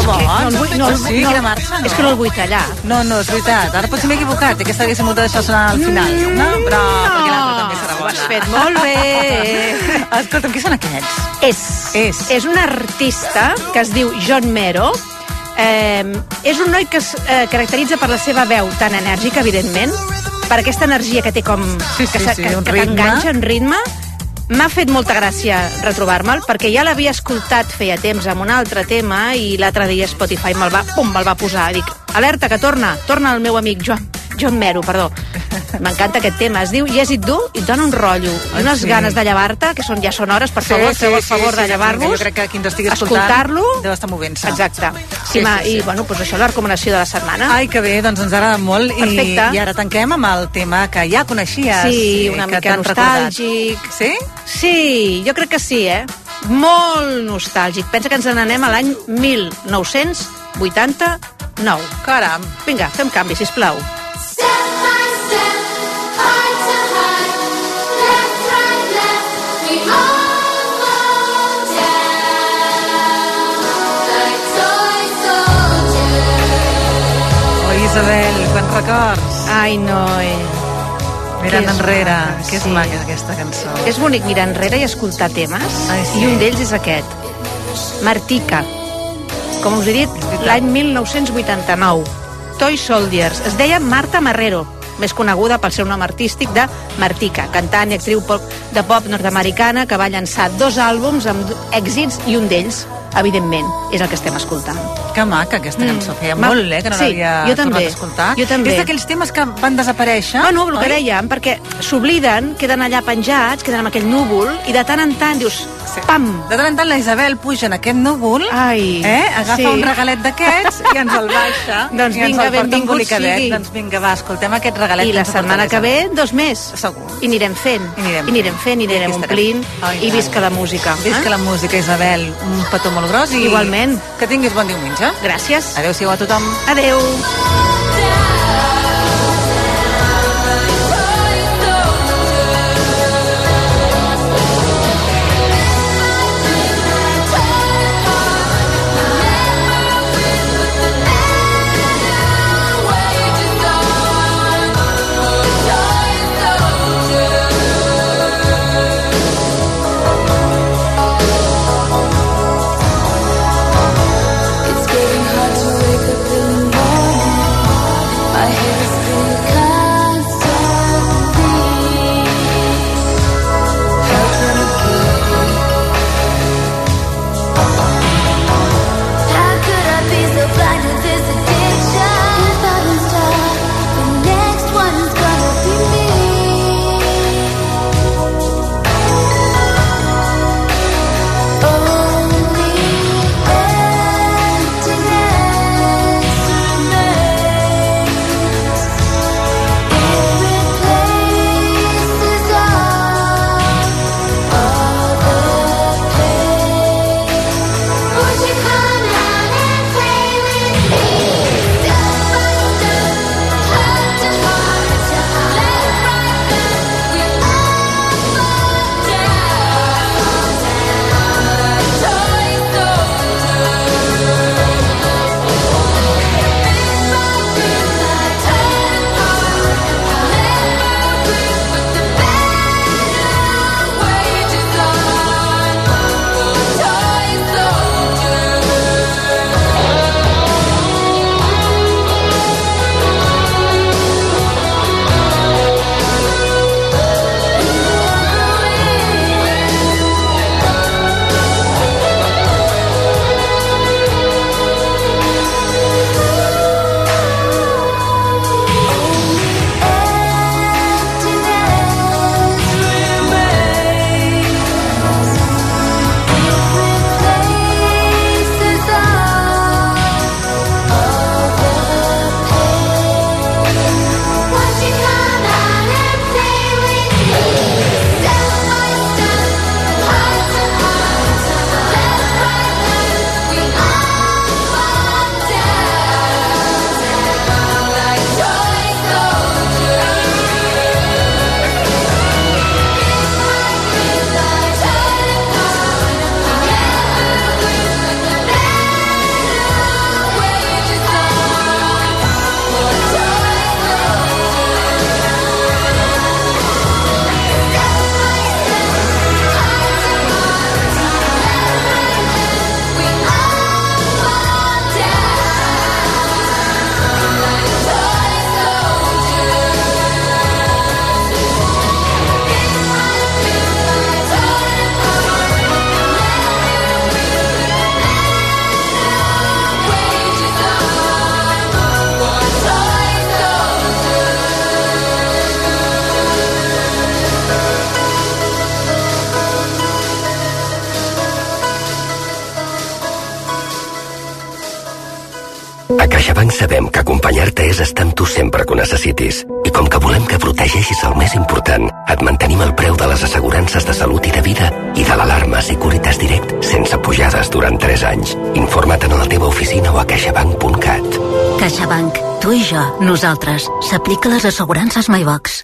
Speaker 1: Que bo,
Speaker 9: no vull, no, el-
Speaker 1: sí,
Speaker 9: no,
Speaker 1: no?
Speaker 9: És que no el vull tallar.
Speaker 1: No, no, és veritat. Ara potser m'he equivocat. Aquesta haguéssim hagut de deixar sonar al final. No, però perquè l'altra també serà
Speaker 9: Ho
Speaker 1: bona.
Speaker 9: has fet molt bé. *laughs*
Speaker 1: Escolta'm, qui són aquests?
Speaker 9: És,
Speaker 1: és.
Speaker 9: és un artista que es diu John Mero. Eh, és un noi que es eh, caracteritza per la seva veu tan enèrgica, evidentment, per aquesta energia que té com...
Speaker 1: Sí, sí,
Speaker 9: que,
Speaker 1: sí,
Speaker 9: que, que t'enganxa en ritme, m'ha fet molta gràcia retrobar-me'l perquè ja l'havia escoltat feia temps amb un altre tema i l'altre dia Spotify me'l va, pum, me'l va posar. Dic, alerta, que torna, torna el meu amic Joan, Joan Mero, perdó. M'encanta aquest tema. Es diu Yes It Do i et dona un rotllo. I unes
Speaker 1: sí.
Speaker 9: ganes de llevar-te, que són, ja són hores, per favor, feu el favor de llevar-vos.
Speaker 1: Jo crec que qui ens estigui escoltant deu estar movent-se.
Speaker 9: Exacte.
Speaker 1: Sí,
Speaker 9: I, ma,
Speaker 1: sí, sí.
Speaker 9: I, bueno, doncs això és la recomanació de la setmana.
Speaker 1: Ai, que bé, doncs ens agrada molt. I,
Speaker 9: Perfecte.
Speaker 1: I ara tanquem amb el tema que ja coneixies.
Speaker 9: Sí,
Speaker 1: i
Speaker 9: una mica
Speaker 1: recordat.
Speaker 9: nostàlgic.
Speaker 1: Sí?
Speaker 9: Sí, jo crec que sí, eh? Molt nostàlgic. Pensa que ens n'anem a l'any 1989.
Speaker 1: Caram.
Speaker 9: Vinga, fem canvi, sisplau.
Speaker 1: Oh, Isabel, quants records.
Speaker 9: Ai, no, eh.
Speaker 1: Mirant
Speaker 9: Que
Speaker 1: enrere,
Speaker 9: maca,
Speaker 1: que és
Speaker 9: sí.
Speaker 1: maca aquesta cançó.
Speaker 9: És bonic mirar enrere i escoltar temes,
Speaker 1: Ai, sí.
Speaker 9: i un d'ells és aquest. Martica. Com us he dit, l'any 1989. Toy Soldiers. Es deia Marta Marrero, més coneguda pel seu nom artístic de Martica, cantant i actriu pop, de pop nord-americana que va llançar dos àlbums amb èxits i un d'ells, evidentment, és el que estem escoltant.
Speaker 1: Que maca aquesta cançó. Feia
Speaker 9: Ma-
Speaker 1: molt, eh, que no
Speaker 9: sí,
Speaker 1: l'havia
Speaker 9: jo
Speaker 1: tornat
Speaker 9: també.
Speaker 1: a escoltar.
Speaker 9: Jo també.
Speaker 1: És d'aquells temes que van desaparèixer.
Speaker 9: No, no, el que
Speaker 1: oi?
Speaker 9: dèiem, perquè s'obliden, queden allà penjats, queden amb aquell núvol, i de tant en tant dius, pam!
Speaker 1: De tant en tant la Isabel puja en aquest núvol,
Speaker 9: Ai,
Speaker 1: eh? agafa
Speaker 9: sí.
Speaker 1: un regalet d'aquests i ens el baixa. *laughs*
Speaker 9: Doncs
Speaker 1: i ens
Speaker 9: vinga,
Speaker 1: el
Speaker 9: benvingut sigui.
Speaker 1: Doncs vinga, va, escoltem aquest regalet.
Speaker 9: I la setmana que ve, dos més.
Speaker 1: Segur.
Speaker 9: I anirem fent.
Speaker 1: I anirem
Speaker 9: I anirem fent, i anirem omplint.
Speaker 1: Ai,
Speaker 9: I visca la música.
Speaker 1: Visca
Speaker 9: eh?
Speaker 1: la música, Isabel. Un petó molt gros i...
Speaker 9: Igualment.
Speaker 1: Que tinguis bon diumenge.
Speaker 9: Gràcies.
Speaker 1: Adéu-siau a tothom.
Speaker 9: Adéu.
Speaker 15: Nosaltres. S'aplica les assegurances MyBox.